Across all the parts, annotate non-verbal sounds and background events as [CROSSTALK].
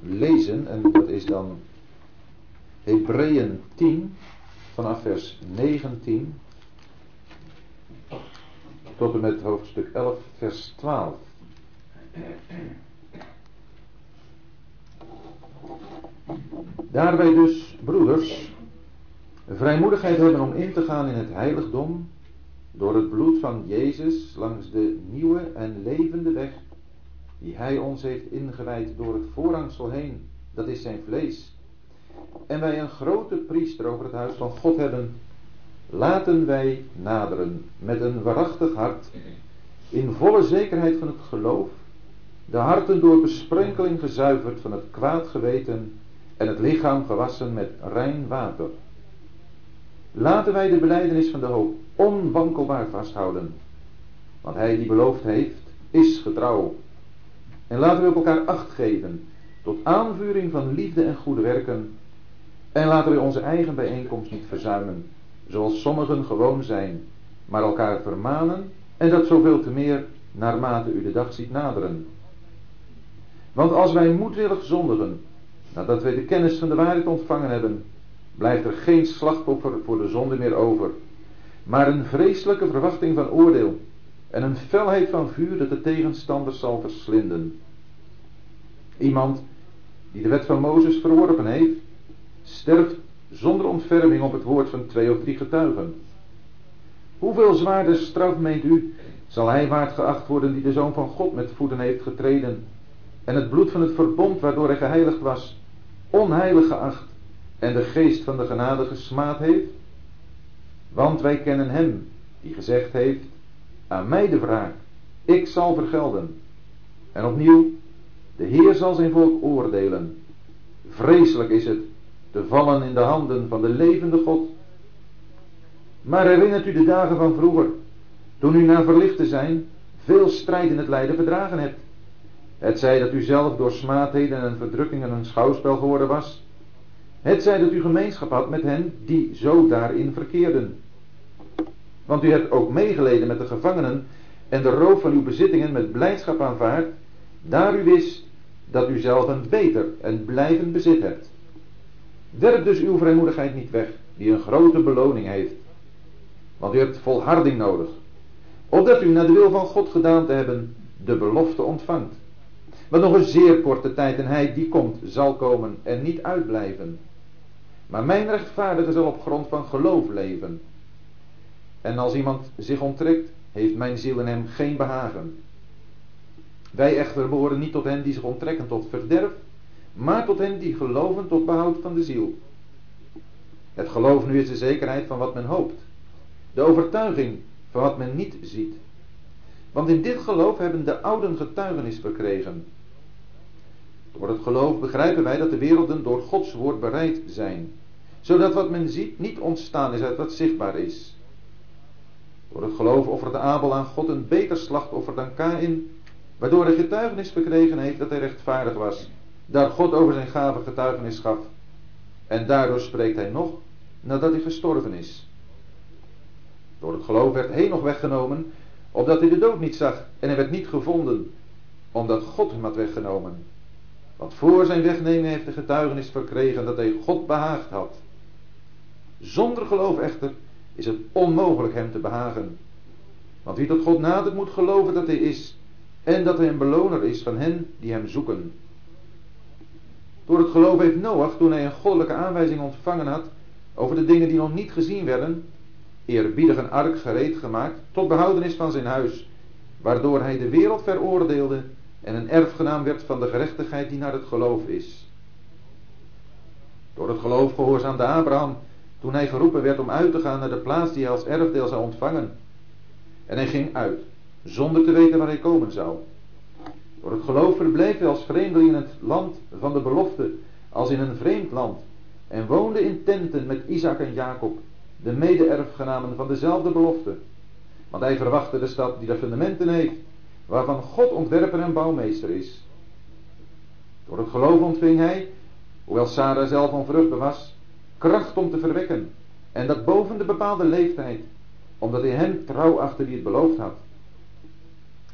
lezen. En dat is dan Hebreeën 10 vanaf vers 19 tot en met hoofdstuk 11 vers 12. Daarbij dus, broeders, vrijmoedigheid hebben om in te gaan in het heiligdom door het bloed van Jezus langs de nieuwe en levende weg die Hij ons heeft ingewijd door het voorhangsel heen, dat is zijn vlees. En wij een grote priester over het huis van God hebben, laten wij naderen met een waarachtig hart, in volle zekerheid van het geloof, de harten door besprenkeling gezuiverd van het kwaad geweten en het lichaam gewassen met rein water. Laten wij de beleidenis van de hoop onwankelbaar vasthouden, want hij die beloofd heeft, is getrouw. En laten we op elkaar acht geven, tot aanvuring van liefde en goede werken, en laten we onze eigen bijeenkomst niet verzuimen, zoals sommigen gewoon zijn, maar elkaar vermanen, en dat zoveel te meer naarmate u de dag ziet naderen. Want als wij moedwillig zondigen, nadat wij de kennis van de waarheid ontvangen hebben, blijft er geen slachtoffer voor de zonde meer over, maar een vreselijke verwachting van oordeel en een felheid van vuur dat de tegenstanders zal verslinden. Iemand die de wet van Mozes verworpen heeft, sterft zonder ontferming op het woord van twee of drie getuigen. Hoeveel zwaarder straf meent u, zal hij waard geacht worden die de Zoon van God met voeten heeft getreden en het bloed van het verbond waardoor hij geheiligd was, onheilig geacht en de geest van de genade gesmaad heeft? Want wij kennen hem die gezegd heeft, aan mij de wraak, ik zal vergelden. En opnieuw, de Heer zal zijn volk oordelen. Vreselijk is het te vallen in de handen van de levende God. Maar herinnert u de dagen van vroeger, toen u na verlicht te zijn veel strijd in het lijden verdragen hebt. Het zij dat u zelf door smaadheden en verdrukkingen een schouwspel geworden was. Het zij dat u gemeenschap had met hen die zo daarin verkeerden. Want u hebt ook meegeleden met de gevangenen en de roof van uw bezittingen met blijdschap aanvaard, daar u wist dat u zelf een beter en blijvend bezit hebt. Werp dus uw vrijmoedigheid niet weg, die een grote beloning heeft. Want u hebt volharding nodig, opdat u naar de wil van God gedaan te hebben, de belofte ontvangt. Want nog een zeer korte tijd en hij die komt zal komen en niet uitblijven. Maar mijn rechtvaardige zal op grond van geloof leven. En als iemand zich onttrekt, heeft mijn ziel in hem geen behagen. Wij echter behoren niet tot hen die zich onttrekken tot verderf, maar tot hen die geloven tot behoud van de ziel. Het geloof nu is de zekerheid van wat men hoopt, de overtuiging van wat men niet ziet. Want in dit geloof hebben de ouden getuigenis verkregen. Door het geloof begrijpen wij dat de werelden door Gods woord bereid zijn, zodat wat men ziet niet ontstaan is uit wat zichtbaar is. Door het geloof offerde Abel aan God een beter slachtoffer dan Kain, waardoor hij getuigenis verkregen heeft dat hij rechtvaardig was, daar God over zijn gave getuigenis gaf. En daardoor spreekt hij nog nadat hij gestorven is. Door het geloof werd nog weggenomen, opdat hij de dood niet zag, en hij werd niet gevonden, omdat God hem had weggenomen. Want voor zijn wegnemen heeft de getuigenis verkregen dat hij God behaagd had. Zonder geloof echter is het onmogelijk hem te behagen. Want wie tot God nadert moet geloven dat hij is en dat hij een beloner is van hen die hem zoeken. Door het geloof heeft Noach, toen hij een goddelijke aanwijzing ontvangen had over de dingen die nog niet gezien werden, eerbiedig een ark gereed gemaakt tot behoudenis van zijn huis, waardoor hij de wereld veroordeelde en een erfgenaam werd van de gerechtigheid die naar het geloof is. Door het geloof gehoorzaamde Abraham toen hij geroepen werd om uit te gaan naar de plaats die hij als erfdeel zou ontvangen. En hij ging uit, zonder te weten waar hij komen zou. Door het geloof verbleef hij als vreemdeling in het land van de belofte, als in een vreemd land, en woonde in tenten met Isaac en Jacob, de mede-erfgenamen van dezelfde belofte. Want hij verwachtte de stad die de fundamenten heeft, waarvan God ontwerper en bouwmeester is. Door het geloof ontving hij, hoewel Sarah zelf onvruchtbaar was, kracht om te verwekken, en dat boven de bepaalde leeftijd, omdat hij hem trouw achter die het beloofd had.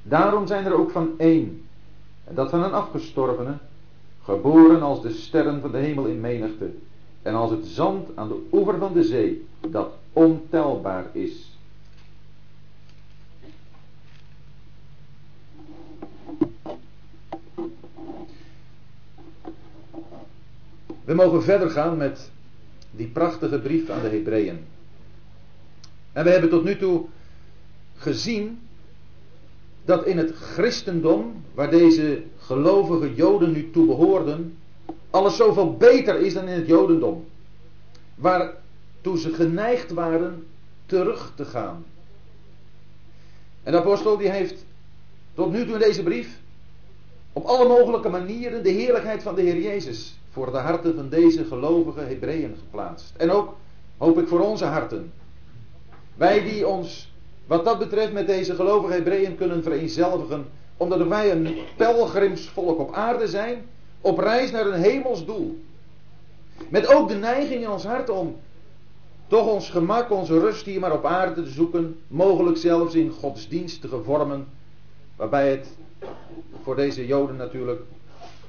Daarom zijn er ook van één, en dat van een afgestorvene, geboren als de sterren van de hemel in menigte en als het zand aan de oever van de zee, dat ontelbaar is. We mogen verder gaan met die prachtige brief aan de Hebreeën. En we hebben tot nu toe gezien dat in het christendom, waar deze gelovige Joden nu toe behoorden, alles zoveel beter is dan in het Jodendom. Waartoe ze geneigd waren terug te gaan. En de apostel die heeft tot nu toe in deze brief op alle mogelijke manieren de heerlijkheid van de Heer Jezus voor de harten van deze gelovige Hebreeën geplaatst. En ook, hoop ik, voor onze harten. Wij die ons, wat dat betreft, met deze gelovige Hebreeën kunnen vereenzelvigen, omdat wij een pelgrimsvolk op aarde zijn, op reis naar een hemels doel. Met ook de neiging in ons hart om toch ons gemak, onze rust hier maar op aarde te zoeken, mogelijk zelfs in godsdienstige vormen, waarbij het voor deze Joden natuurlijk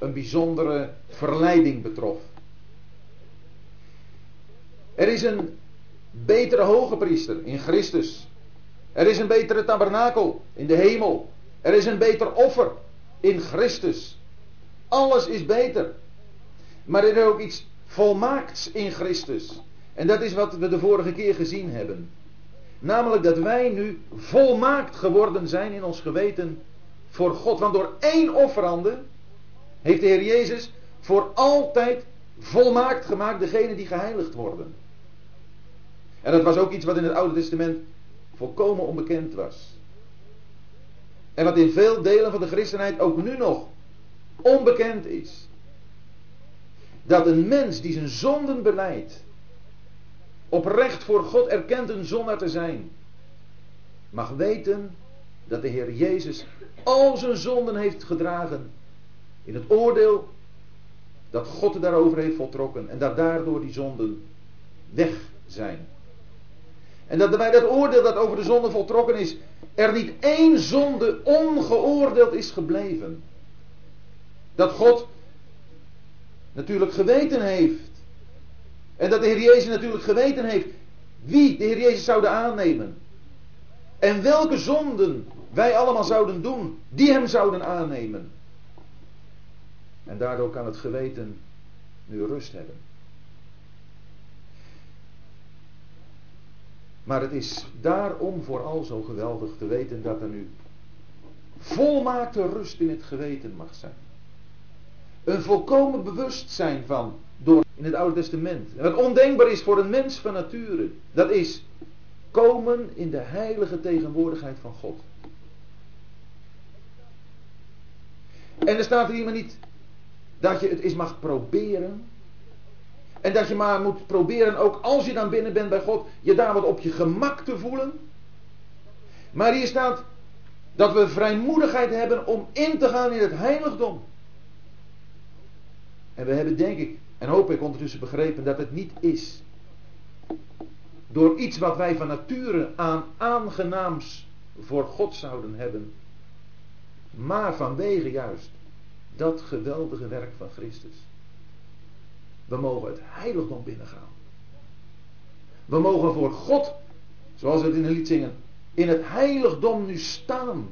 een bijzondere verleiding betrof. Er is een betere hoge priester in Christus. Er is een betere tabernakel in de hemel. Er is een beter offer in Christus. Alles is beter. Maar er is ook iets volmaakts in Christus. En dat is wat we de vorige keer gezien hebben. Namelijk dat wij nu volmaakt geworden zijn in ons geweten voor God. Want door één offerande heeft de Heer Jezus voor altijd volmaakt gemaakt degene die geheiligd worden. En dat was ook iets wat in het Oude Testament volkomen onbekend was. En wat in veel delen van de christenheid ook nu nog onbekend is. Dat een mens die zijn zonden beleidt, oprecht voor God erkent een zondaar te zijn, mag weten dat de Heer Jezus al zijn zonden heeft gedragen in het oordeel dat God daarover heeft voltrokken en dat daardoor die zonden weg zijn. En dat bij dat oordeel dat over de zonde voltrokken is, er niet één zonde ongeoordeeld is gebleven. Dat God natuurlijk geweten heeft. En dat de Heer Jezus natuurlijk geweten heeft wie de Heer Jezus zouden aannemen. En welke zonden wij allemaal zouden doen, die hem zouden aannemen. En daardoor kan het geweten nu rust hebben. Maar het is daarom vooral zo geweldig te weten dat er nu volmaakte rust in het geweten mag zijn. Een volkomen bewustzijn van door in het Oude Testament. wat ondenkbaar is voor een mens van nature. Dat is komen in de heilige tegenwoordigheid van God. En er staat er maar niet dat je het eens mag proberen. En dat je maar moet proberen, ook als je dan binnen bent bij God, je daar wat op je gemak te voelen. Maar hier staat dat we vrijmoedigheid hebben om in te gaan in het heiligdom. En we hebben denk ik, en hoop ik ondertussen begrepen, dat het niet is door iets wat wij van nature aan aangenaams voor God zouden hebben, maar vanwege juist dat geweldige werk van Christus. We mogen het heiligdom binnengaan. We mogen voor God, zoals we het in de lied zingen, in het heiligdom nu staan.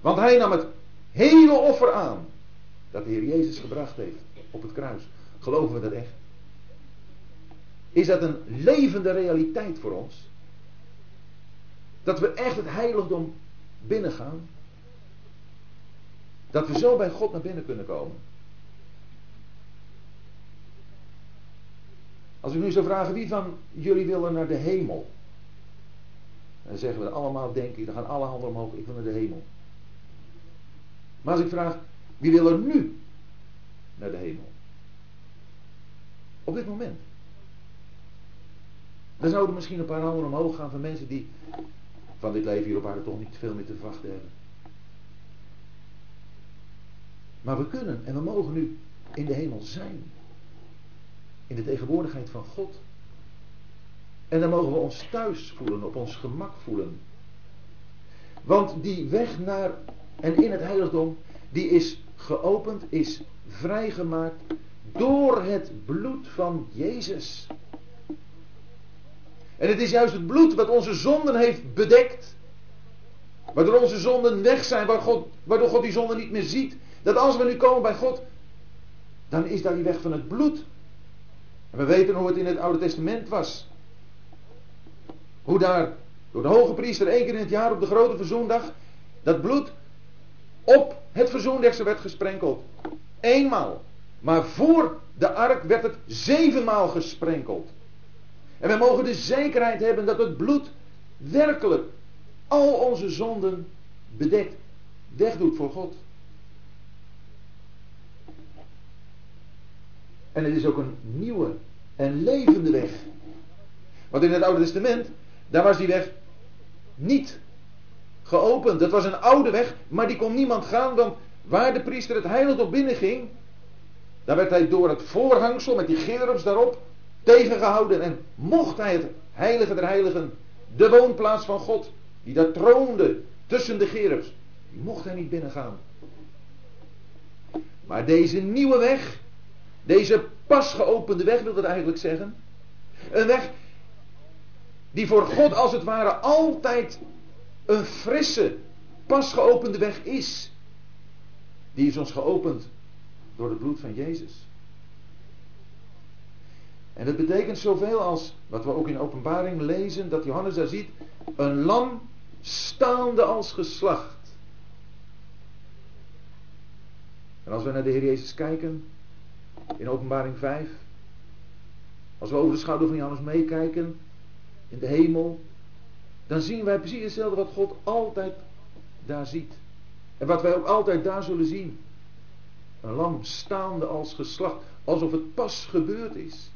Want hij nam het hele offer aan dat de Heer Jezus gebracht heeft op het kruis. Geloven we dat echt? Is dat een levende realiteit voor ons? Dat we echt het heiligdom binnengaan? Dat we zo bij God naar binnen kunnen komen. Als ik nu zou vragen wie van jullie willen naar de hemel? Dan zeggen we allemaal, denk ik, dan gaan alle handen omhoog, ik wil naar de hemel. Maar als ik vraag, wie wil er nu naar de hemel? Op dit moment. Dan zouden misschien een paar handen omhoog gaan van mensen die van dit leven hier op aarde toch niet veel meer te verwachten hebben. Maar we kunnen en we mogen nu in de hemel zijn. In de tegenwoordigheid van God. En dan mogen we ons thuis voelen, op ons gemak voelen. Want die weg naar en in het heiligdom, die is geopend, is vrijgemaakt door het bloed van Jezus. En het is juist het bloed wat onze zonden heeft bedekt. Waardoor onze zonden weg zijn, waardoor God die zonden niet meer ziet. Dat als we nu komen bij God, dan is daar die weg van het bloed. En we weten hoe het in het Oude Testament was. Hoe daar door de hoge priester één keer in het jaar op de grote verzoendag dat bloed op het verzoendeksel werd gesprenkeld. Eenmaal. Maar voor de ark werd het zevenmaal gesprenkeld. En wij mogen de zekerheid hebben dat het bloed werkelijk al onze zonden bedekt, wegdoet voor God. En het is ook een nieuwe en levende weg. Want in het Oude Testament, daar was die weg niet geopend. Dat was een oude weg, maar die kon niemand gaan, want waar de priester het heiligdom binnenging, daar werd hij door het voorhangsel met die gerubs daarop tegengehouden. En mocht hij het heilige der heiligen, de woonplaats van God, die daar troonde tussen de gerubs, mocht hij niet binnengaan. Maar deze nieuwe weg, deze pas geopende weg wil dat eigenlijk zeggen. Een weg die voor God als het ware altijd een frisse, pas geopende weg is. Die is ons geopend door het bloed van Jezus. En dat betekent zoveel als, wat we ook in openbaring lezen, dat Johannes daar ziet, een lam staande als geslacht. En als we naar de Heer Jezus kijken, in openbaring 5, als we over de schouder van Johannes meekijken, in de hemel, dan zien wij precies hetzelfde wat God altijd daar ziet. En wat wij ook altijd daar zullen zien. Een lam staande als geslacht, alsof het pas gebeurd is.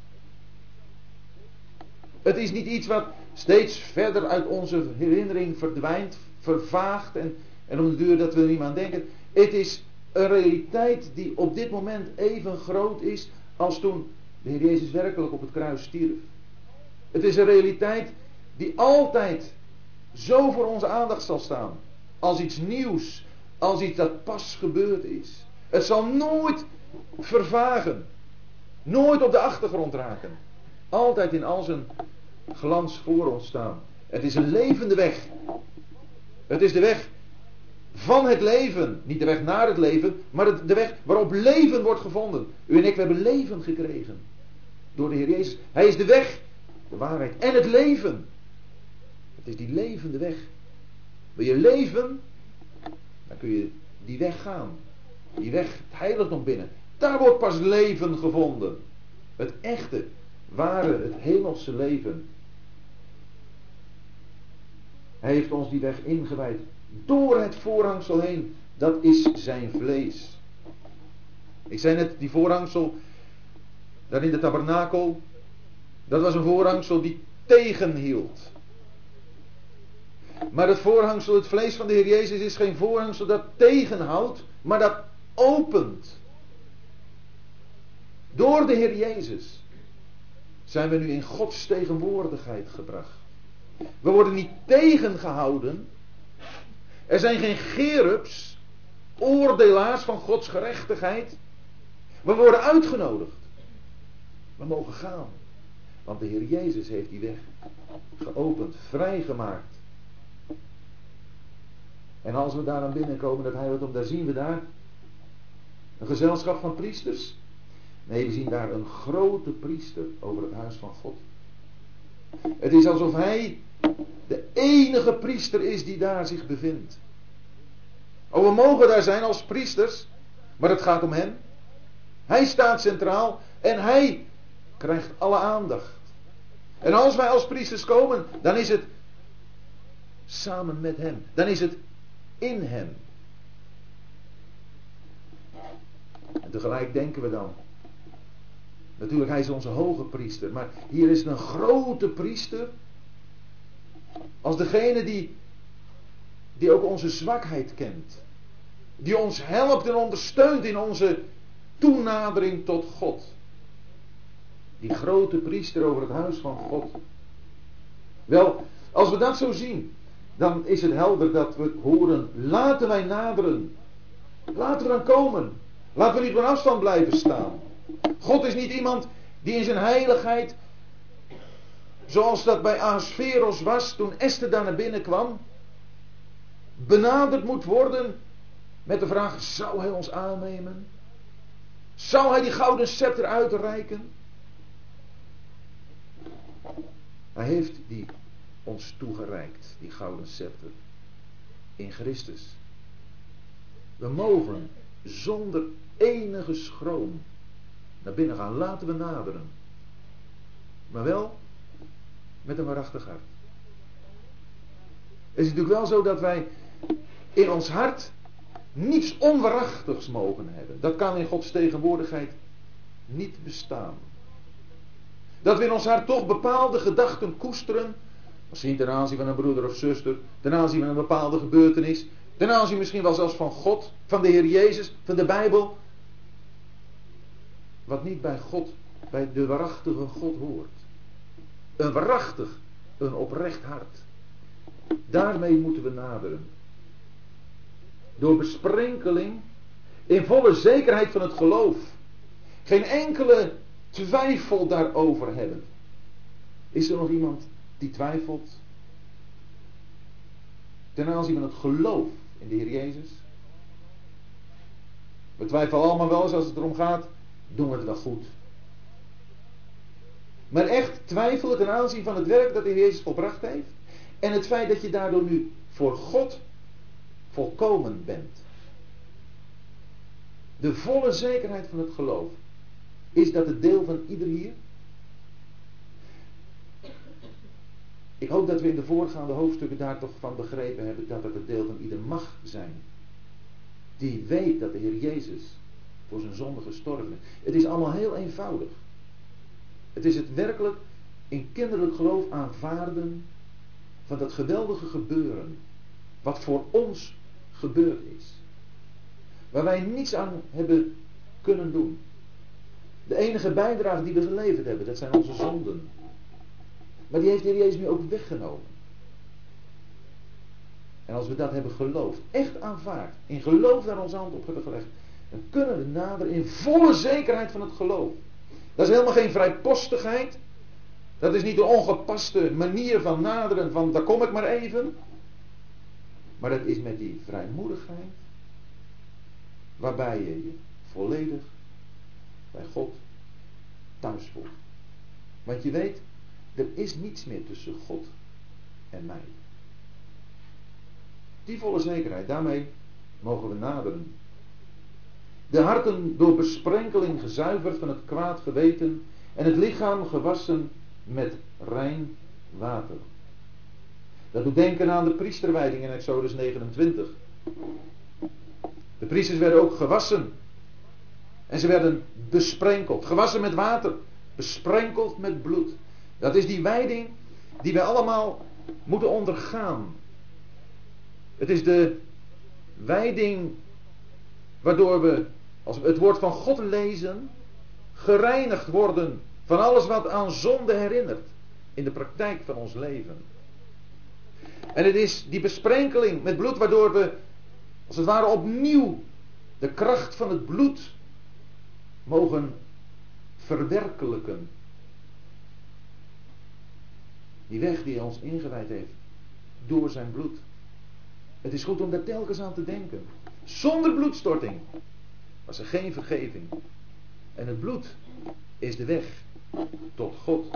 Het is niet iets wat steeds verder uit onze herinnering verdwijnt, vervaagt en, en om de duur dat we er niet meer aan denken. Het is een realiteit die op dit moment even groot is als toen de Heer Jezus werkelijk op het kruis stierf. Het is een realiteit die altijd zo voor onze aandacht zal staan. Als iets nieuws, als iets dat pas gebeurd is. Het zal nooit vervagen. Nooit op de achtergrond raken. Altijd in al zijn glans voor ons staan. Het is een levende weg. Het is de weg van het leven. Niet de weg naar het leven, maar de weg waarop leven wordt gevonden. U en ik we hebben leven gekregen. Door de Heer Jezus. Hij is de weg, de waarheid en het leven. Het is die levende weg. Wil je leven, dan kun je die weg gaan. Die weg, het heiligdom binnen. Daar wordt pas leven gevonden. Het echte, ware, het hemelse leven. Hij heeft ons die weg ingewijd. Door het voorhangsel heen. Dat is zijn vlees. Ik zei net, die voorhangsel. Daar in de tabernakel. Dat was een voorhangsel die tegenhield. Maar het voorhangsel, het vlees van de Heer Jezus is geen voorhangsel dat tegenhoudt, maar dat opent. Door de Heer Jezus zijn we nu in Gods tegenwoordigheid gebracht. We worden niet tegengehouden. Er zijn geen gerubs, oordelaars van Gods gerechtigheid. We worden uitgenodigd. We mogen gaan. Want de Heer Jezus heeft die weg geopend, vrijgemaakt. En als we daar aan binnenkomen, dat heiligdom, daar zien we daar een gezelschap van priesters. Nee, we zien daar een grote priester over het huis van God. Het is alsof hij de enige priester is die daar zich bevindt. Oh, we mogen daar zijn als priesters, maar het gaat om hem. Hij staat centraal en hij krijgt alle aandacht. En als wij als priesters komen, dan is het samen met hem. Dan is het in hem. En tegelijk denken we dan. Natuurlijk, hij is onze hoge priester. Maar hier is een grote priester. Als degene die, die ook onze zwakheid kent. Die ons helpt en ondersteunt in onze toenadering tot God. Die grote priester over het huis van God. Wel, als we dat zo zien, dan is het helder dat we horen, laten wij naderen Laten we dan komen. Laten we niet van afstand blijven staan. God is niet iemand die in zijn heiligheid, zoals dat bij Ahasveros was toen Esther daar naar binnen kwam, benaderd moet worden met de vraag: zou hij ons aannemen? Zou hij die gouden scepter uitreiken? Hij heeft die ons toegereikt, die gouden scepter, in Christus. We mogen zonder enige schroom binnen gaan. Laten we naderen. Maar wel met een waarachtig hart. Het is natuurlijk wel zo dat wij in ons hart niets onwaarachtigs mogen hebben. Dat kan in Gods tegenwoordigheid niet bestaan. Dat we in ons hart toch bepaalde gedachten koesteren. Misschien ten aanzien van een broeder of zuster. Ten aanzien van een bepaalde gebeurtenis. Ten aanzien misschien wel zelfs van God. Van de Heer Jezus. Van de Bijbel. Wat niet bij God, bij de waarachtige God hoort. Een waarachtig, een oprecht hart. Daarmee moeten we naderen. Door besprenkeling in volle zekerheid van het geloof. Geen enkele twijfel daarover hebben. Is er nog iemand die twijfelt? Ten aanzien van het geloof in de Heer Jezus? We twijfelen allemaal wel eens als het erom gaat, doen we het wel goed. Maar echt twijfelen ten aanzien van het werk dat de Heer Jezus volbracht heeft. En het feit dat je daardoor nu voor God volkomen bent. De volle zekerheid van het geloof. Is dat het deel van ieder hier? Ik hoop dat we in de voorgaande hoofdstukken daar toch van begrepen hebben dat het het deel van ieder mag zijn. Die weet dat de Heer Jezus voor zijn zonde gestorven. Het is allemaal heel eenvoudig. Het is het werkelijk in kinderlijk geloof aanvaarden van dat geweldige gebeuren. Wat voor ons gebeurd is. Waar wij niets aan hebben kunnen doen. De enige bijdrage die we geleverd hebben, dat zijn onze zonden. Maar die heeft de Heer Jezus nu ook weggenomen. En als we dat hebben geloofd, echt aanvaard, in geloof naar onze hand op hebben gelegd, dan kunnen we naderen in volle zekerheid van het geloof. Dat is helemaal geen vrijpostigheid. Dat is niet een ongepaste manier van naderen van daar kom ik maar even. Maar dat is met die vrijmoedigheid waarbij je je volledig bij God thuis voelt. Want je weet, er is niets meer tussen God en mij. Die volle zekerheid, daarmee mogen we naderen. De harten door besprenkeling gezuiverd van het kwaad geweten en het lichaam gewassen met rein water. Dat doet denken aan de priesterwijding in Exodus 29. De priesters werden ook gewassen. En ze werden besprenkeld. Gewassen met water. Besprenkeld met bloed. Dat is die wijding die wij allemaal moeten ondergaan. Het is de wijding waardoor we, als we het woord van God lezen, gereinigd worden van alles wat aan zonde herinnert in de praktijk van ons leven. En het is die besprenkeling met bloed waardoor we, als het ware opnieuw, de kracht van het bloed mogen verwerkelijken. Die weg die hij ons ingewijd heeft door zijn bloed. Het is goed om daar telkens aan te denken. Zonder bloedstorting was er geen vergeving. En het bloed is de weg tot God.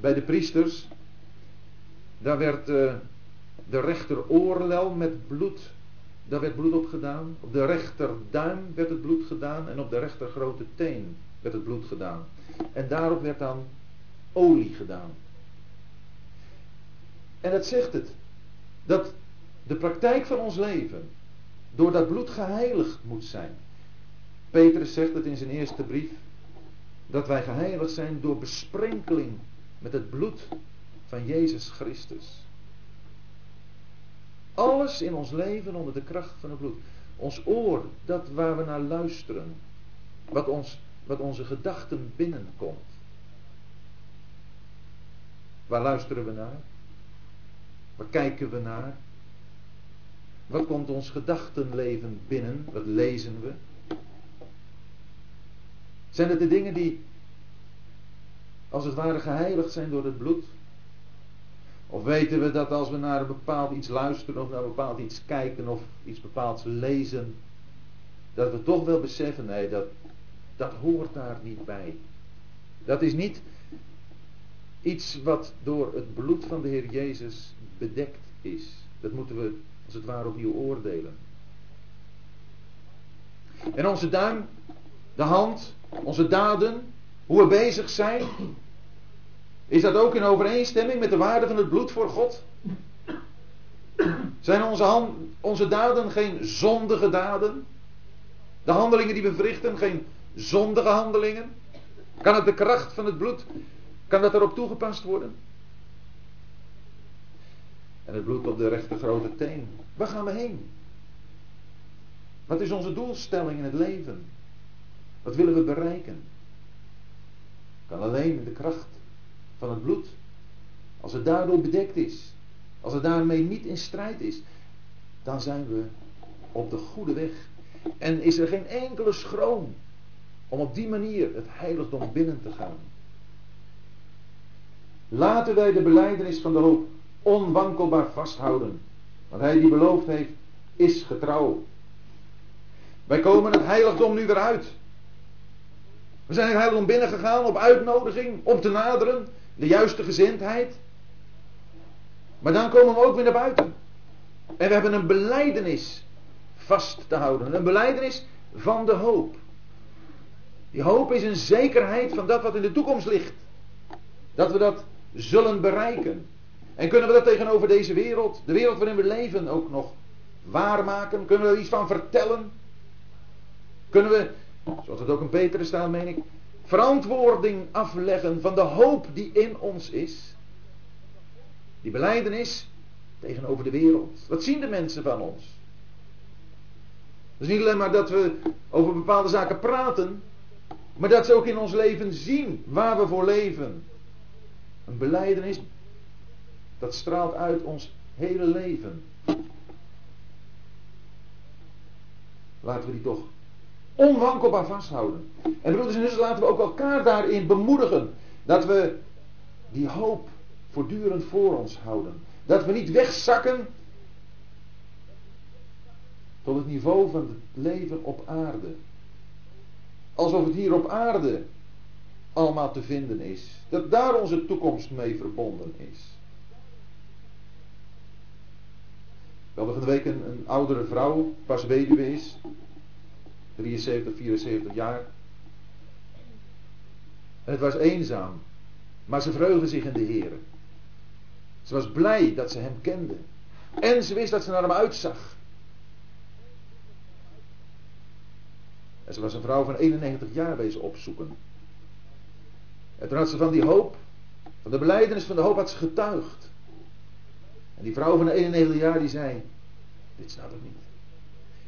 Bij de priesters, daar werd uh, de rechteroorlel met bloed, daar werd bloed op gedaan. Op de rechterduim werd het bloed gedaan en op de rechtergrote teen werd het bloed gedaan. En daarop werd dan olie gedaan. En dat zegt het. Dat de praktijk van ons leven door dat bloed geheiligd moet zijn. Petrus zegt het in zijn eerste brief. Dat wij geheiligd zijn door besprenkeling met het bloed van Jezus Christus. Alles in ons leven onder de kracht van het bloed. Ons oor, dat waar we naar luisteren. Wat, ons, wat onze gedachten binnenkomt. Waar luisteren we naar? Waar kijken we naar? Wat komt ons gedachtenleven binnen? Wat lezen we? Zijn het de dingen die als het ware geheiligd zijn door het bloed? Of weten we dat als we naar een bepaald iets luisteren of naar een bepaald iets kijken of iets bepaalds lezen, dat we toch wel beseffen, nee, dat, dat hoort daar niet bij. Dat is niet iets wat door het bloed van de Heer Jezus bedekt is. Dat moeten we als het ware opnieuw oordelen. En onze duim, de hand, onze daden, hoe we bezig zijn, is dat ook in overeenstemming met de waarde van het bloed voor God? Zijn onze, hand, onze daden geen zondige daden? De handelingen die we verrichten geen zondige handelingen? Kan het de kracht van het bloed, kan dat erop toegepast worden? En het bloed op de rechte grote teen. Waar gaan we heen? Wat is onze doelstelling in het leven? Wat willen we bereiken? Kan alleen in de kracht van het bloed. Als het daardoor bedekt is. Als het daarmee niet in strijd is. Dan zijn we op de goede weg. En is er geen enkele schroom om op die manier het heiligdom binnen te gaan. Laten wij de beleidenis van de hoop onwankelbaar vasthouden. Want hij die beloofd heeft, is getrouw. Wij komen het heiligdom nu weer uit. We zijn het heiligdom binnengegaan op uitnodiging, om te naderen, de juiste gezindheid. Maar dan komen we ook weer naar buiten. En we hebben een beleidenis vast te houden. Een beleidenis van de hoop. Die hoop is een zekerheid van dat wat in de toekomst ligt. Dat we dat zullen bereiken. En kunnen we dat tegenover deze wereld, de wereld waarin we leven, ook nog waarmaken? Kunnen we er iets van vertellen? Kunnen we, zoals het ook in Peter staat, meen ik, verantwoording afleggen van de hoop die in ons is? Die beleidenis tegenover de wereld. Wat zien de mensen van ons? Is niet alleen maar dat we over bepaalde zaken praten, maar dat ze ook in ons leven zien waar we voor leven. Een beleidenis dat straalt uit ons hele leven. Laten we die toch onwankelbaar vasthouden. En broeders en zussen, laten we ook elkaar daarin bemoedigen. Dat we die hoop voortdurend voor ons houden. Dat we niet wegzakken tot het niveau van het leven op aarde. Alsof het hier op aarde allemaal te vinden is. Dat daar onze toekomst mee verbonden is. We hadden van de week een, oudere vrouw, pas weduwe is. 73, 74 jaar. En het was eenzaam. Maar ze vreugde zich in de Heer. Ze was blij dat ze hem kende. En ze wist dat ze naar hem uitzag. En ze was een vrouw van 91 jaar wezen opzoeken. En toen had ze van die hoop, van de beleidenis van de hoop had ze getuigd. En die vrouw van de 91 jaar die zei, dit snap ik niet.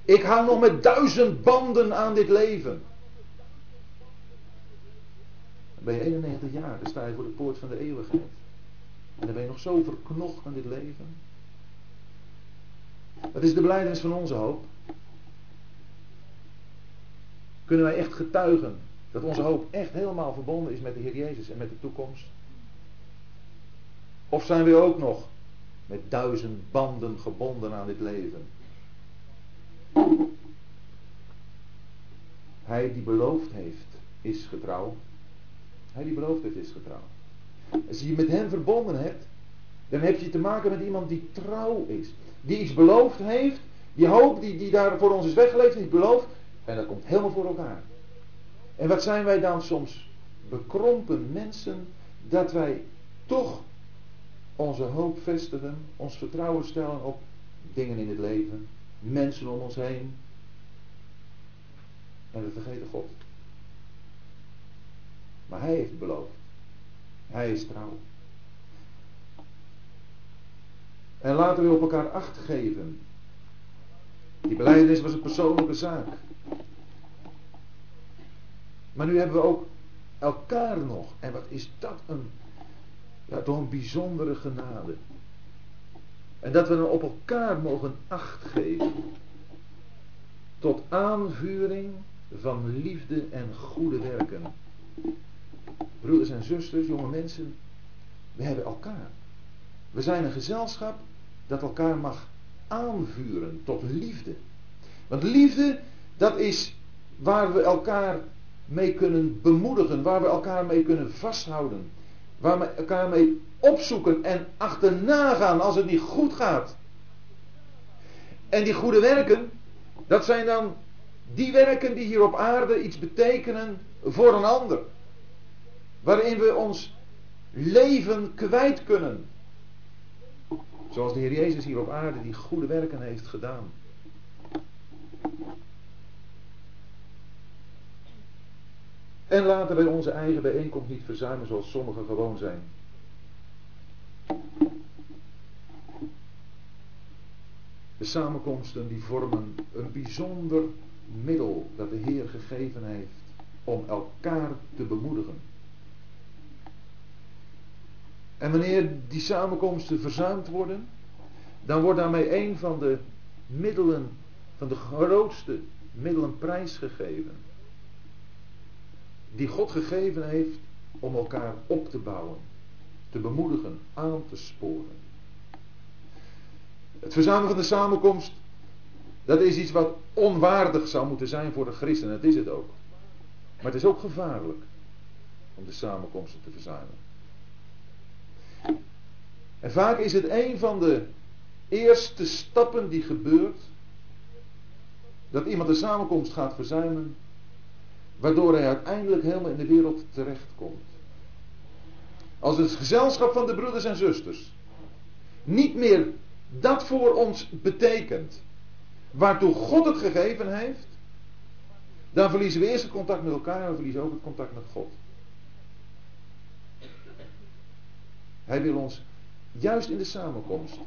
Ik hang nog met duizend banden aan dit leven. Dan ben je 91 jaar, dan sta je voor de poort van de eeuwigheid. En dan ben je nog zo verknocht aan dit leven. Dat is de beleidenis van onze hoop. Kunnen wij echt getuigen dat onze hoop echt helemaal verbonden is met de Heer Jezus en met de toekomst? Of zijn we ook nog met duizend banden gebonden aan dit leven? Hij die beloofd heeft, is getrouw. Hij die beloofd heeft, is getrouw. Als je je met hem verbonden hebt, dan heb je te maken met iemand die trouw is. Die iets beloofd heeft, die hoop die, die daar voor ons is weggelegd, die belooft. En dat komt helemaal voor elkaar. En wat zijn wij dan soms bekrompen mensen dat wij toch onze hoop vestigen, ons vertrouwen stellen op dingen in het leven, mensen om ons heen. En we vergeten God. Maar Hij heeft beloofd. Hij is trouw. En laten we op elkaar acht geven. Die beleidenis was een persoonlijke zaak. Maar nu hebben we ook elkaar nog. En wat is dat een, ja, toch een bijzondere genade. En dat we dan op elkaar mogen acht geven. Tot aanvuring van liefde en goede werken. Broeders en zusters, jonge mensen, we hebben elkaar. We zijn een gezelschap dat elkaar mag aanvuren tot liefde. Want liefde, dat is waar we elkaar mee kunnen bemoedigen, waar we elkaar mee kunnen vasthouden, waar we elkaar mee opzoeken en achterna gaan als het niet goed gaat. En die goede werken, dat zijn dan die werken die hier op aarde iets betekenen voor een ander. Waarin we ons leven kwijt kunnen. Zoals de Heer Jezus hier op aarde die goede werken heeft gedaan. En laten wij onze eigen bijeenkomst niet verzuimen zoals sommigen gewoon zijn. De samenkomsten die vormen een bijzonder middel dat de Heer gegeven heeft om elkaar te bemoedigen. En wanneer die samenkomsten verzuimd worden, dan wordt daarmee een van de middelen, van de grootste middelen prijsgegeven. Die God gegeven heeft om elkaar op te bouwen, te bemoedigen, aan te sporen. Het verzuimen van de samenkomst, dat is iets wat onwaardig zou moeten zijn voor de christen. Dat is het ook. Maar het is ook gevaarlijk om de samenkomsten te verzuimen. En vaak is het een van de eerste stappen die gebeurt, dat iemand de samenkomst gaat verzuimen, waardoor hij uiteindelijk helemaal in de wereld terechtkomt. Als het gezelschap van de broeders en zusters niet meer dat voor ons betekent, waartoe God het gegeven heeft, dan verliezen we eerst het contact met elkaar en we verliezen ook het contact met God. Hij wil ons juist in de samenkomst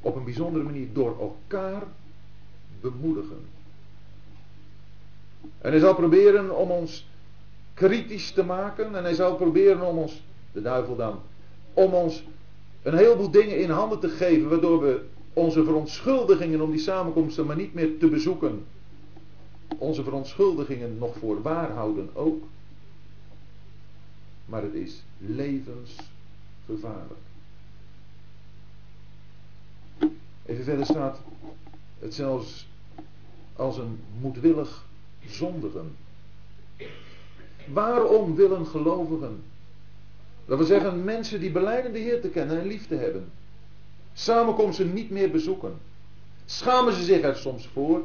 op een bijzondere manier door elkaar bemoedigen. En hij zal proberen om ons kritisch te maken en hij zal proberen om ons, de duivel dan, om ons een heleboel dingen in handen te geven waardoor we onze verontschuldigingen om die samenkomsten maar niet meer te bezoeken, onze verontschuldigingen nog voor waar houden ook. Maar het is levensgevaarlijk. Even verder staat het zelfs als een moedwillig zondigen. Waarom willen gelovigen, dat we zeggen mensen die beleiden de Heer te kennen en lief te hebben, samenkomsten niet meer bezoeken? Schamen ze zich er soms voor?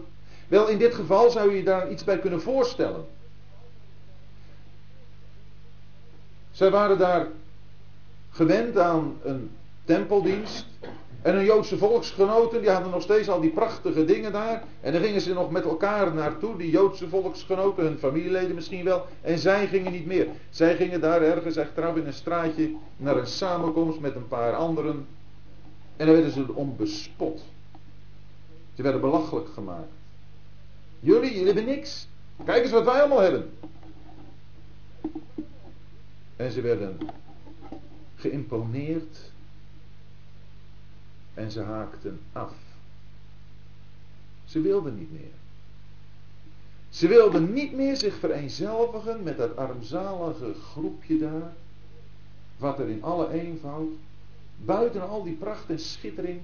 Wel, in dit geval zou je daar iets bij kunnen voorstellen. Zij waren daar gewend aan een tempeldienst. En hun Joodse volksgenoten, die hadden nog steeds al die prachtige dingen daar. En dan gingen ze nog met elkaar naartoe, die Joodse volksgenoten, hun familieleden misschien wel. En zij gingen niet meer. Zij gingen daar ergens achteraf in een straatje naar een samenkomst met een paar anderen. En dan werden ze om bespot. Ze werden belachelijk gemaakt. Jullie, jullie hebben niks. Kijk eens wat wij allemaal hebben. En ze werden geïmponeerd en ze haakten af. Ze wilden niet meer. Ze wilden niet meer zich vereenzelvigen met dat armzalige groepje daar, wat er in alle eenvoud, buiten al die pracht en schittering,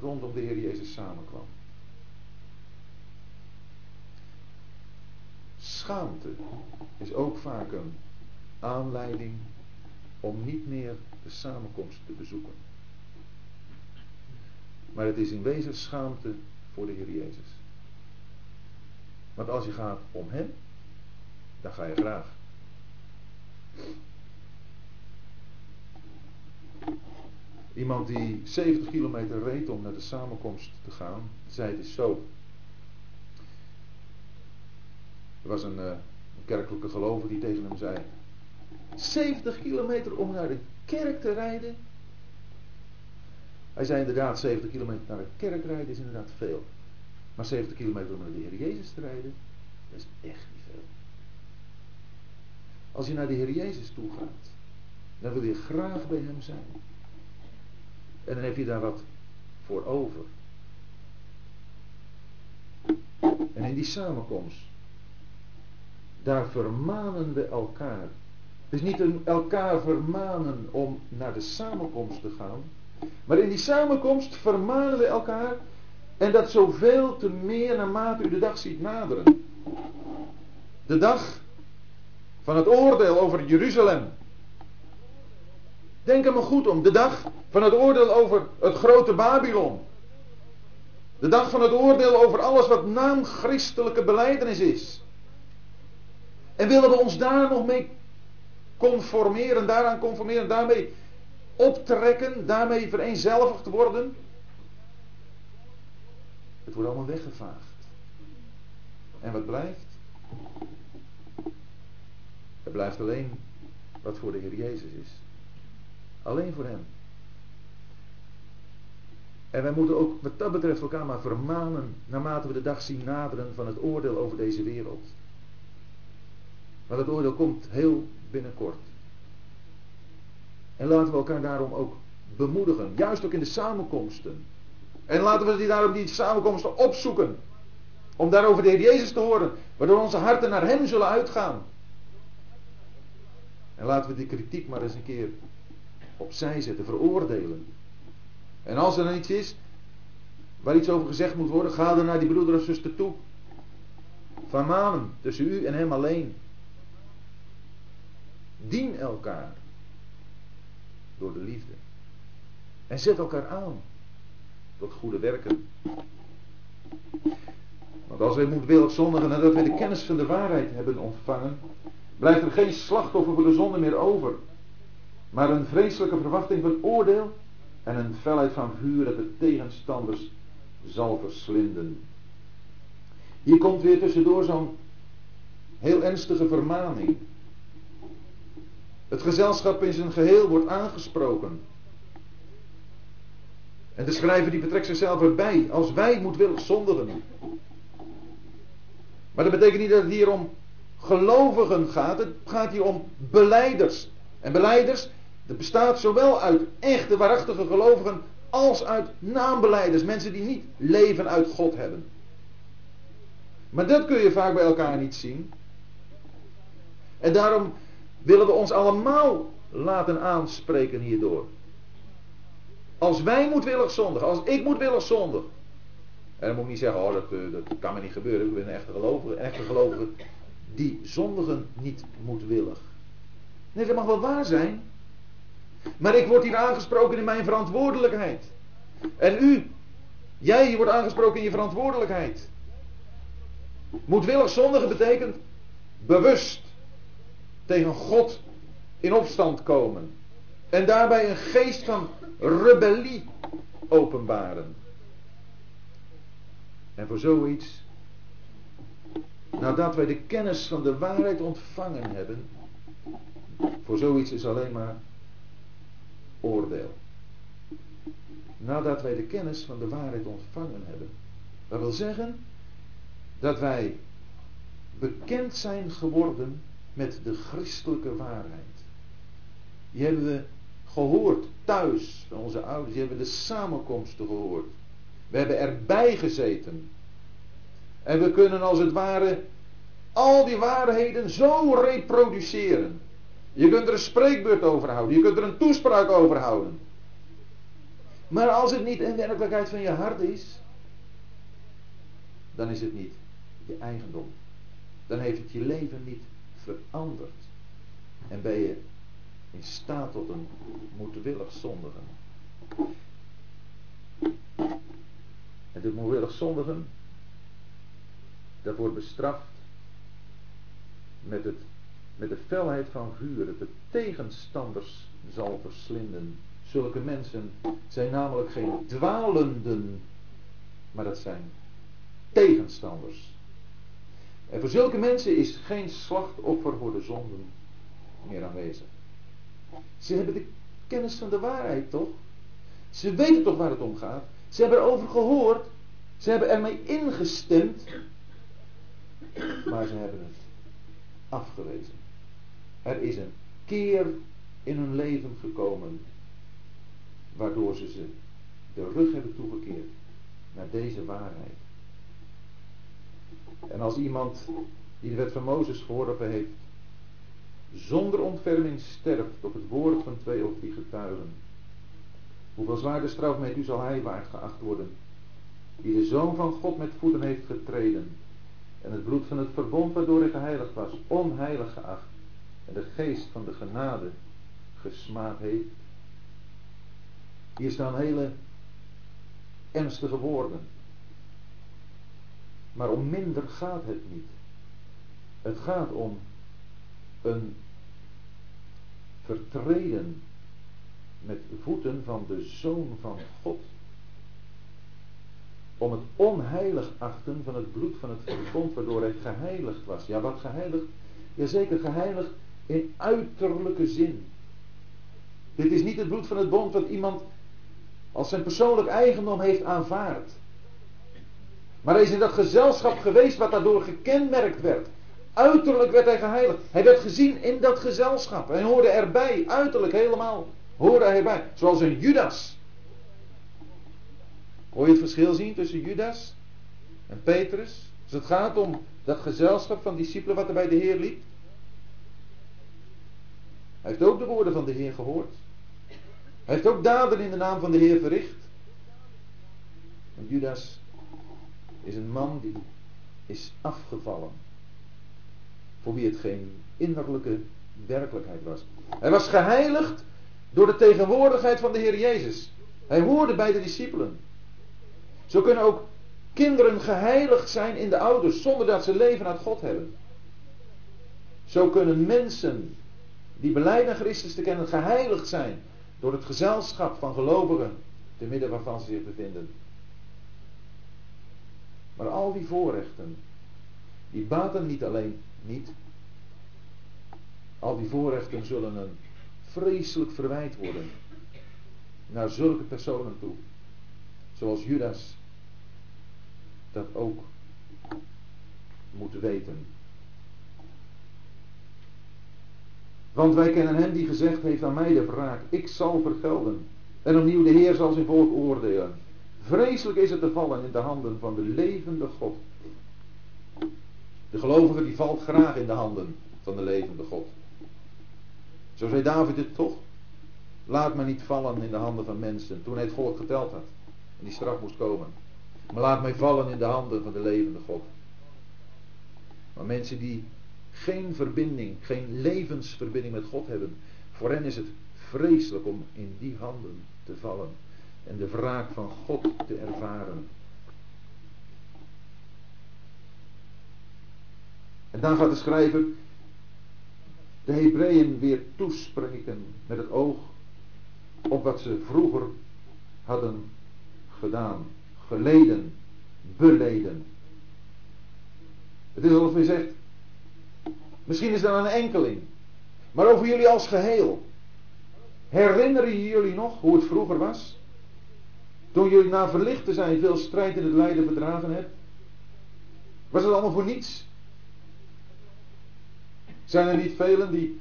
rondom de Heer Jezus samenkwam. Schaamte is ook vaak een aanleiding om niet meer de samenkomst te bezoeken. Maar het is in wezen schaamte voor de Heer Jezus. Want als je gaat om Hem, dan ga je graag. Iemand die 70 kilometer reed om naar de samenkomst te gaan, zei het is zo. Er was een, uh, een kerkelijke gelovige die tegen hem zei: 70 kilometer om naar de kerk te rijden, hij zei inderdaad 70 kilometer naar de kerk rijden is inderdaad veel. Maar 70 kilometer om naar de Heer Jezus te rijden, dat is echt niet veel. Als je naar de Heer Jezus toe gaat, dan wil je graag bij Hem zijn. En dan heb je daar wat voor over. En in die samenkomst, daar vermanen we elkaar. Het is niet een elkaar vermanen om naar de samenkomst te gaan, maar in die samenkomst vermanen we elkaar en dat zoveel te meer naarmate u de dag ziet naderen. De dag van het oordeel over Jeruzalem. Denk er maar goed om. De dag van het oordeel over het grote Babylon. De dag van het oordeel over alles wat naamchristelijke beleidenis is. En willen we ons daar nog mee conformeren, daaraan conformeren, daarmee optrekken, daarmee vereenzelvigd worden? Het wordt allemaal weggevaagd. En wat blijft? Er blijft alleen wat voor de Heer Jezus is. Alleen voor Hem. En wij moeten ook wat dat betreft elkaar maar vermanen naarmate we de dag zien naderen van het oordeel over deze wereld. Want het oordeel komt heel binnenkort. En laten we elkaar daarom ook bemoedigen, juist ook in de samenkomsten. En laten we die daarom die samenkomsten opzoeken. Om daarover de Heer Jezus te horen, waardoor onze harten naar Hem zullen uitgaan. En laten we die kritiek maar eens een keer opzij zetten, veroordelen. En als er dan iets is waar iets over gezegd moet worden, ga dan naar die broeder of zuster toe. Vermaan hem tussen u en hem alleen. Dien elkaar door de liefde. En zet elkaar aan tot goede werken. Want als wij moedwillig zondigen nadat wij de kennis van de waarheid hebben ontvangen, blijft er geen slachtoffer voor de zonde meer over, maar een vreselijke verwachting van oordeel en een felheid van vuur dat de tegenstanders zal verslinden. Hier komt weer tussendoor zo'n heel ernstige vermaning. Het gezelschap in zijn geheel wordt aangesproken. En de schrijver die betrekt zichzelf erbij. Als wij moedwillig zondigen. Maar dat betekent niet dat het hier om gelovigen gaat. Het gaat hier om beleiders. En beleiders, dat bestaat zowel uit echte waarachtige gelovigen als uit naambeleiders. Mensen die niet leven uit God hebben. Maar dat kun je vaak bij elkaar niet zien. En daarom willen we ons allemaal laten aanspreken hierdoor. Als wij moedwillig zondigen, als ik moedwillig zondig. En dan moet ik niet zeggen, oh dat, eh, dat kan me niet gebeuren, ik ben een echte gelovige. Echte gelovige, die zondigen niet moedwillig. Nee, dat mag wel waar zijn. Maar ik word hier aangesproken in mijn verantwoordelijkheid. En u, jij wordt aangesproken in je verantwoordelijkheid. Moedwillig zondigen betekent bewust tegen God in opstand komen. En daarbij een geest van rebellie openbaren. En voor zoiets, nadat wij de kennis van de waarheid ontvangen hebben, voor zoiets is alleen maar oordeel. Nadat wij de kennis van de waarheid ontvangen hebben. Dat wil zeggen dat wij bekend zijn geworden met de christelijke waarheid. Die hebben we gehoord thuis van onze ouders. Die hebben de samenkomsten gehoord. We hebben erbij gezeten. En we kunnen als het ware al die waarheden zo reproduceren. Je kunt er een spreekbeurt over houden. Je kunt er een toespraak over houden. Maar als het niet in werkelijkheid van je hart is, dan is het niet je eigendom. Dan heeft het je leven niet veranderd. En ben je in staat tot een moedwillig zondigen. En dit moedwillig zondigen, wordt bestraft met, het, met de felheid van vuur, dat de tegenstanders zal verslinden. Zulke mensen zijn namelijk geen dwalenden, maar dat zijn tegenstanders. En voor zulke mensen is geen slachtoffer voor de zonden meer aanwezig. Ze hebben de kennis van de waarheid toch? Ze weten toch waar het om gaat? Ze hebben erover gehoord. Ze hebben ermee ingestemd. Maar ze hebben het afgewezen. Er is een keer in hun leven gekomen. waardoor ze ze de rug hebben toegekeerd naar deze waarheid. En als iemand die de wet van Mozes verworpen heeft, zonder ontferming sterft op het woord van twee of drie getuigen, hoeveel zwaarder straf met u zal hij waard geacht worden, die de Zoon van God met voeten heeft getreden, en het bloed van het verbond waardoor hij geheiligd was, onheilig geacht, en de geest van de genade gesmaad heeft. Hier staan hele ernstige woorden. Maar om minder gaat het niet. Het gaat om een vertreden met voeten van de Zoon van God. Om het onheilig achten van het bloed van het verbond waardoor hij geheiligd was. Ja, wat geheiligd? Jazeker, geheiligd in uiterlijke zin. Dit is niet het bloed van het bond wat iemand als zijn persoonlijk eigendom heeft aanvaard. Maar hij is in dat gezelschap geweest wat daardoor gekenmerkt werd. Uiterlijk werd hij geheiligd. Hij werd gezien in dat gezelschap. Hij hoorde erbij, uiterlijk helemaal. Hoorde hij erbij. Zoals een Judas. Hoor je het verschil zien tussen Judas en Petrus? Als het gaat om dat gezelschap van discipelen wat er bij de Heer liep. Hij heeft ook de woorden van de Heer gehoord. Hij heeft ook daden in de naam van de Heer verricht. En Judas is een man die is afgevallen. Voor wie het geen innerlijke werkelijkheid was. Hij was geheiligd door de tegenwoordigheid van de Heer Jezus. Hij hoorde bij de discipelen. Zo kunnen ook kinderen geheiligd zijn in de ouders zonder dat ze leven uit God hebben. Zo kunnen mensen die beleiden Christus te kennen geheiligd zijn door het gezelschap van gelovigen te midden waarvan ze zich bevinden. Maar al die voorrechten, die baten niet alleen niet. Al die voorrechten zullen een vreselijk verwijt worden naar zulke personen toe. Zoals Judas dat ook moet weten. Want wij kennen hem die gezegd heeft aan mij de wraak. Ik zal vergelden. En opnieuw de Heer zal zijn volk oordelen. Vreselijk is het te vallen in de handen van de levende God. De gelovige die valt graag in de handen van de levende God. Zo zei David het toch. Laat me niet vallen in de handen van mensen toen hij het volk geteld had. En die straf moest komen. Maar laat mij vallen in de handen van de levende God. Maar mensen die geen verbinding, geen levensverbinding met God hebben, voor hen is het vreselijk om in die handen te vallen en de wraak van God te ervaren. En dan gaat de schrijver de Hebreeën weer toespreken met het oog op wat ze vroeger hadden gedaan, geleden, beleden. Het is alsof hij zegt, misschien is dat een enkeling, maar over jullie als geheel. Herinneren jullie nog hoe het vroeger was? Toen jullie na verlicht te zijn veel strijd in het lijden verdragen hebt? Was het allemaal voor niets? Zijn er niet velen die,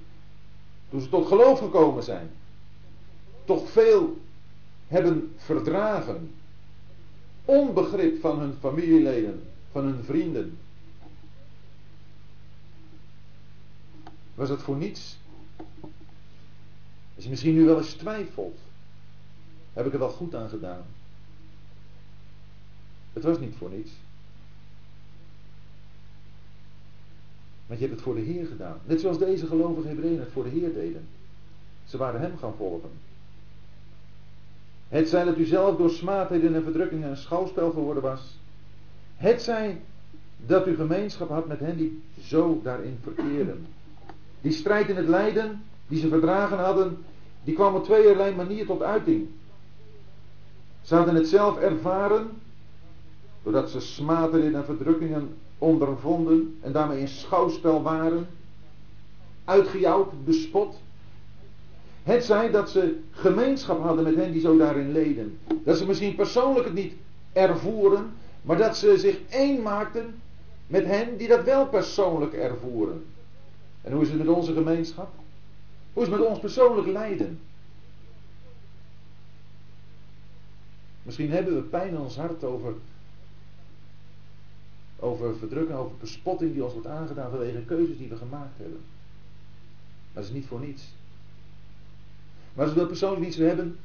toen ze tot geloof gekomen zijn, toch veel hebben verdragen? Onbegrip van hun familieleden, van hun vrienden. Was het voor niets? Als je misschien nu wel eens twijfelt, heb ik er wel goed aan gedaan? Het was niet voor niets. Want je hebt het voor de Heer gedaan. Net zoals deze gelovige Hebreeën het voor de Heer deden. Ze waren hem gaan volgen. Het zij dat u zelf door smaadheden en verdrukkingen een schouwspel geworden was. Het zij dat u gemeenschap had met hen die zo daarin verkeerden. Die strijd in het lijden, die ze verdragen hadden, die kwam op tweeërlei manier tot uiting. Ze hadden het zelf ervaren Doordat ze smateringen en verdrukkingen ondervonden en daarmee in schouwspel waren. Uitgejouwd, bespot. Het zij dat ze gemeenschap hadden met hen die zo daarin leden. Dat ze misschien persoonlijk het niet ervoeren, maar dat ze zich één maakten met hen die dat wel persoonlijk ervoeren. En hoe is het met onze gemeenschap? Hoe is het met ons persoonlijk lijden? Misschien hebben we pijn in ons hart over, over verdrukking, over bespotting die ons wordt aangedaan vanwege keuzes die we gemaakt hebben. Dat is niet voor niets. Maar als we dat persoonlijk niet zo hebben,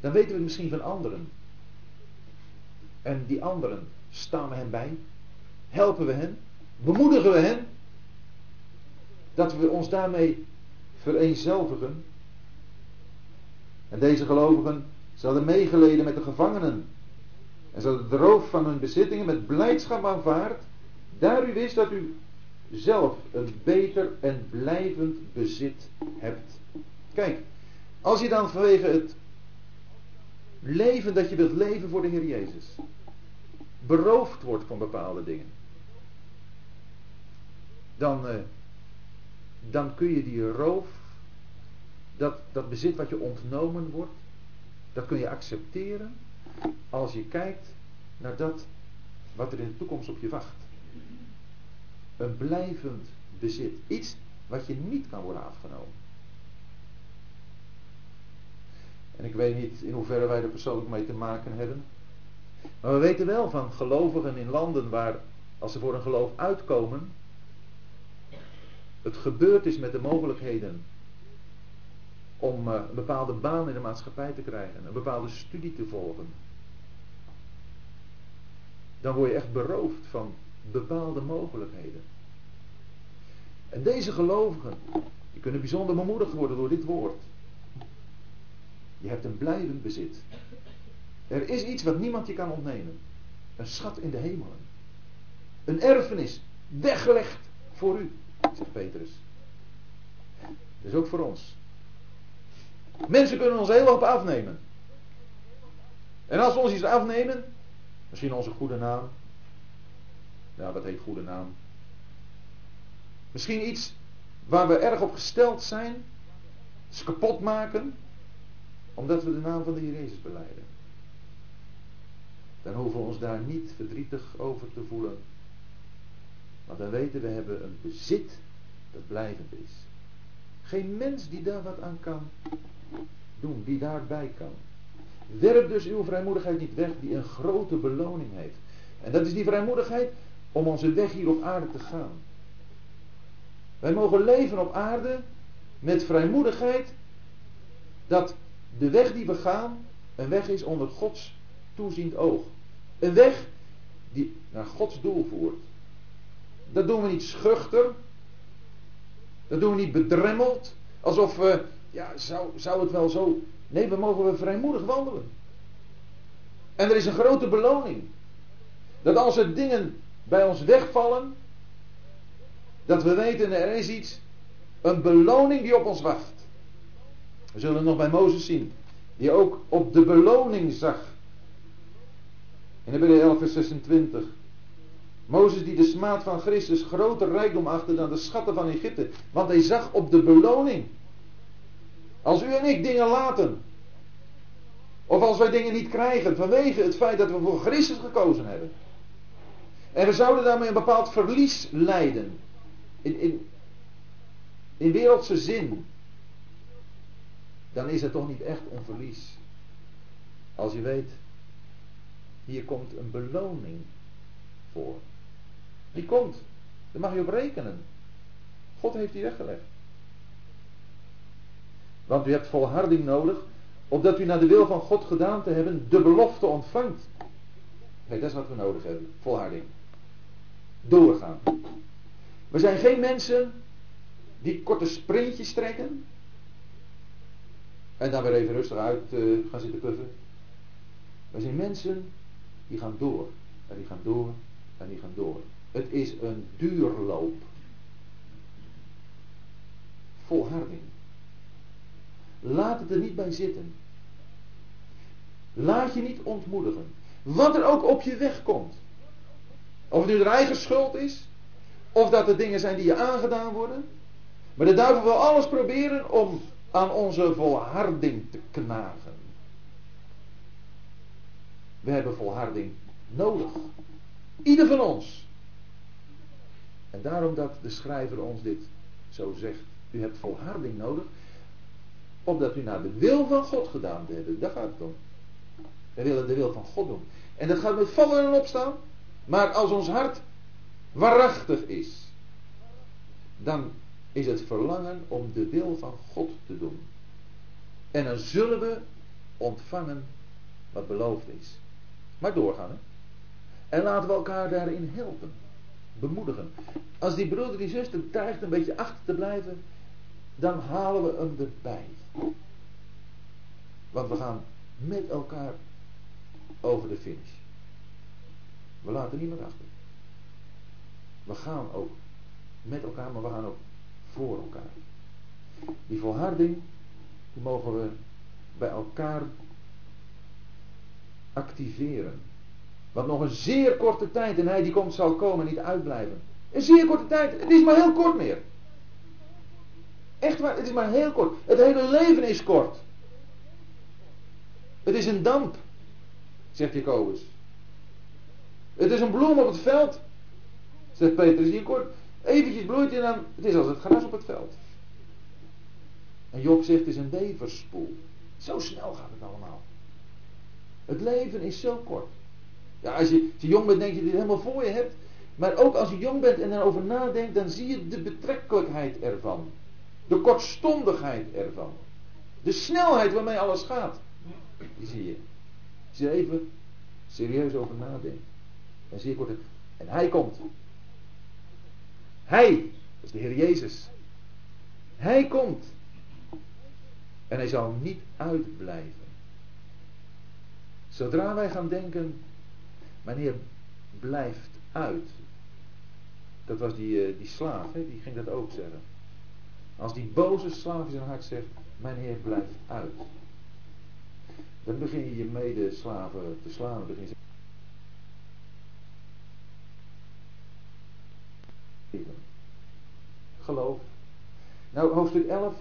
dan weten we het misschien van anderen. En die anderen, staan we hen bij? Helpen we hen? Bemoedigen we hen? Dat we ons daarmee vereenzelvigen. En deze gelovigen ze hadden meegeleden met de gevangenen. En hadden de roof van hun bezittingen met blijdschap aanvaard. Daar u wist dat u zelf een beter en blijvend bezit hebt. Kijk, als je dan vanwege het leven dat je wilt leven voor de Heer Jezus, beroofd wordt van bepaalde dingen, dan, eh, dan kun je die roof, dat, dat bezit wat je ontnomen wordt, dat kun je accepteren als je kijkt naar dat wat er in de toekomst op je wacht. Een blijvend bezit. Iets wat je niet kan worden afgenomen. En ik weet niet in hoeverre wij er persoonlijk mee te maken hebben. Maar we weten wel van gelovigen in landen waar, als ze voor een geloof uitkomen, het gebeurd is met de mogelijkheden om eh, een bepaalde baan in de maatschappij te krijgen, een bepaalde studie te volgen. Dan word je echt beroofd van bepaalde mogelijkheden. En deze gelovigen, die kunnen bijzonder bemoedigd worden door dit woord. Je hebt een blijvend bezit. Er is iets wat niemand je kan ontnemen. Een schat in de hemelen. Een erfenis, weggelegd voor u, zegt Petrus. Dus ook voor ons. Mensen kunnen ons heel hoop afnemen. En als we ons iets afnemen, misschien onze goede naam. Ja, wat heet goede naam? Misschien iets waar we erg op gesteld zijn. Ze kapot maken. Omdat we de naam van de Jezus beleiden. Dan hoeven we ons daar niet verdrietig over te voelen. Want dan weten we hebben een bezit dat blijvend is. Geen mens die daar wat aan kan doen, die daarbij kan. Werp dus uw vrijmoedigheid niet weg, die een grote beloning heeft. En dat is die vrijmoedigheid om onze weg hier op aarde te gaan. Wij mogen leven op aarde met vrijmoedigheid dat de weg die we gaan een weg is onder Gods toeziend oog. Een weg die naar Gods doel voert. Dat doen we niet schuchter. Dat doen we niet bedremmeld. Alsof we, ja, zou, zou het wel zo. Nee, we mogen we vrijmoedig wandelen. En er is een grote beloning. Dat als er dingen bij ons wegvallen, dat we weten er is iets, een beloning die op ons wacht. We zullen nog bij Mozes zien, die ook op de beloning zag. In Hebreeën 11 vers 26. Mozes die de smaad van Christus groter rijkdom achtte dan de schatten van Egypte. Want hij zag op de beloning. Als u en ik dingen laten. Of als wij dingen niet krijgen vanwege het feit dat we voor Christus gekozen hebben. En we zouden daarmee een bepaald verlies lijden. In, in, in wereldse zin. Dan is het toch niet echt een verlies. Als je weet, hier komt een beloning voor. Die komt. Daar mag je op rekenen. God heeft die weggelegd. Want u hebt volharding nodig, opdat u naar de wil van God gedaan te hebben, de belofte ontvangt. Kijk, dat is wat we nodig hebben. Volharding. Doorgaan. We zijn geen mensen die korte sprintjes trekken. En dan weer even rustig uit uh, gaan zitten puffen. We zijn mensen die gaan door. En die gaan door. En die gaan door. Het is een duurloop. Volharding. Laat het er niet bij zitten. Laat je niet ontmoedigen. Wat er ook op je weg komt. Of het nu de eigen schuld is. Of dat er dingen zijn die je aangedaan worden. Maar de duivel wil alles proberen om aan onze volharding te knagen. We hebben volharding nodig. Ieder van ons. En daarom dat de schrijver ons dit zo zegt. U hebt volharding nodig. Opdat u naar de wil van God gedaan hebben. Daar gaat het om. Wij willen de wil van God doen. En dat gaat met vallen en opstaan. Maar als ons hart waarachtig is, dan is het verlangen om de wil van God te doen. En dan zullen we ontvangen wat beloofd is. Maar doorgaan, hè. En laten we elkaar daarin helpen. Bemoedigen. Als die broeder, die zuster dreigt een beetje achter te blijven, dan halen we hem erbij. Want we gaan met elkaar over de finish. We laten niemand achter. We gaan ook met elkaar, maar we gaan ook voor elkaar. Die volharding, die mogen we bij elkaar activeren. Want nog een zeer korte tijd, en hij die komt zal komen, niet uitblijven. Een zeer korte tijd, het is maar heel kort meer. Echt waar, het is maar heel kort. Het hele leven is kort. Het is een damp, zegt Jacobus. Het is een bloem op het veld, zegt Petrus. Die kort, eventjes bloeit en dan, het is als het gras op het veld. En Job zegt, het is een weverspoel. Zo snel gaat het allemaal. Het leven is zo kort. Ja, als je, als je jong bent, denk je dat je het helemaal voor je hebt. Maar ook als je jong bent en erover nadenkt, dan zie je de betrekkelijkheid ervan. De kortstondigheid ervan. De snelheid waarmee alles gaat. Die zie je. Als je er even serieus over nadenkt. Dan zie je kort. En hij komt. Hij, dat is de Heer Jezus. Hij komt. En hij zal niet uitblijven. Zodra wij gaan denken, meneer blijft uit. Dat was die, uh, die slaaf, hè? die ging dat ook zeggen. Als die boze slaaf in zijn hart zegt, mijn heer blijft uit. Dan begin je je medeslaven te slaan. Begin je Geloof. Nou, hoofdstuk 11,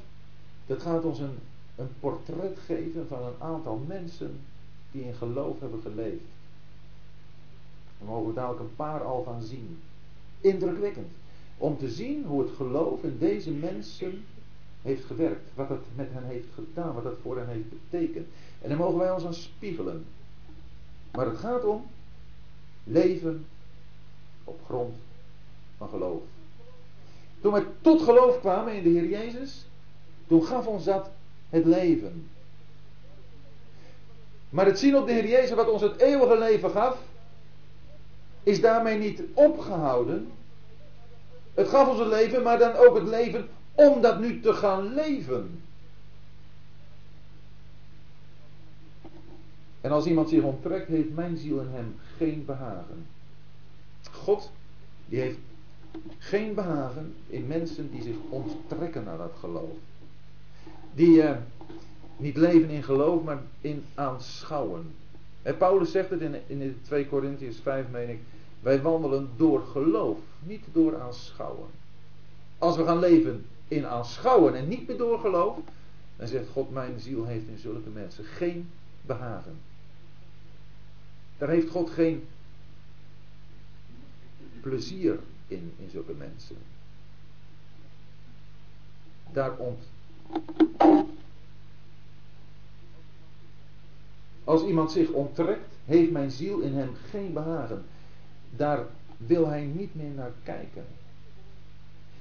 dat gaat ons een, een portret geven van een aantal mensen die in geloof hebben geleefd. Daar mogen we dadelijk een paar al van zien. Indrukwekkend. Om te zien hoe het geloof in deze mensen heeft gewerkt. Wat het met hen heeft gedaan. Wat het voor hen heeft betekend. En daar mogen wij ons aan spiegelen. Maar het gaat om leven op grond van geloof. Toen wij tot geloof kwamen in de Heer Jezus, toen gaf ons dat het leven. Maar het zien op de Heer Jezus wat ons het eeuwige leven gaf, is daarmee niet opgehouden. Het gaf ons het leven, maar dan ook het leven om dat nu te gaan leven. En als iemand zich onttrekt, heeft mijn ziel in hem geen behagen. God, die heeft geen behagen in mensen die zich onttrekken naar dat geloof. Die uh, niet leven in geloof, maar in aanschouwen. En Paulus zegt het in, in 2 Corinthians 5, meen ik. Wij wandelen door geloof, niet door aanschouwen. Als we gaan leven in aanschouwen en niet meer door geloof, dan zegt God, mijn ziel heeft in zulke mensen geen behagen. Daar heeft God geen plezier in, in zulke mensen. Daar ont. Als iemand zich onttrekt, heeft mijn ziel in hem geen behagen. Daar wil hij niet meer naar kijken.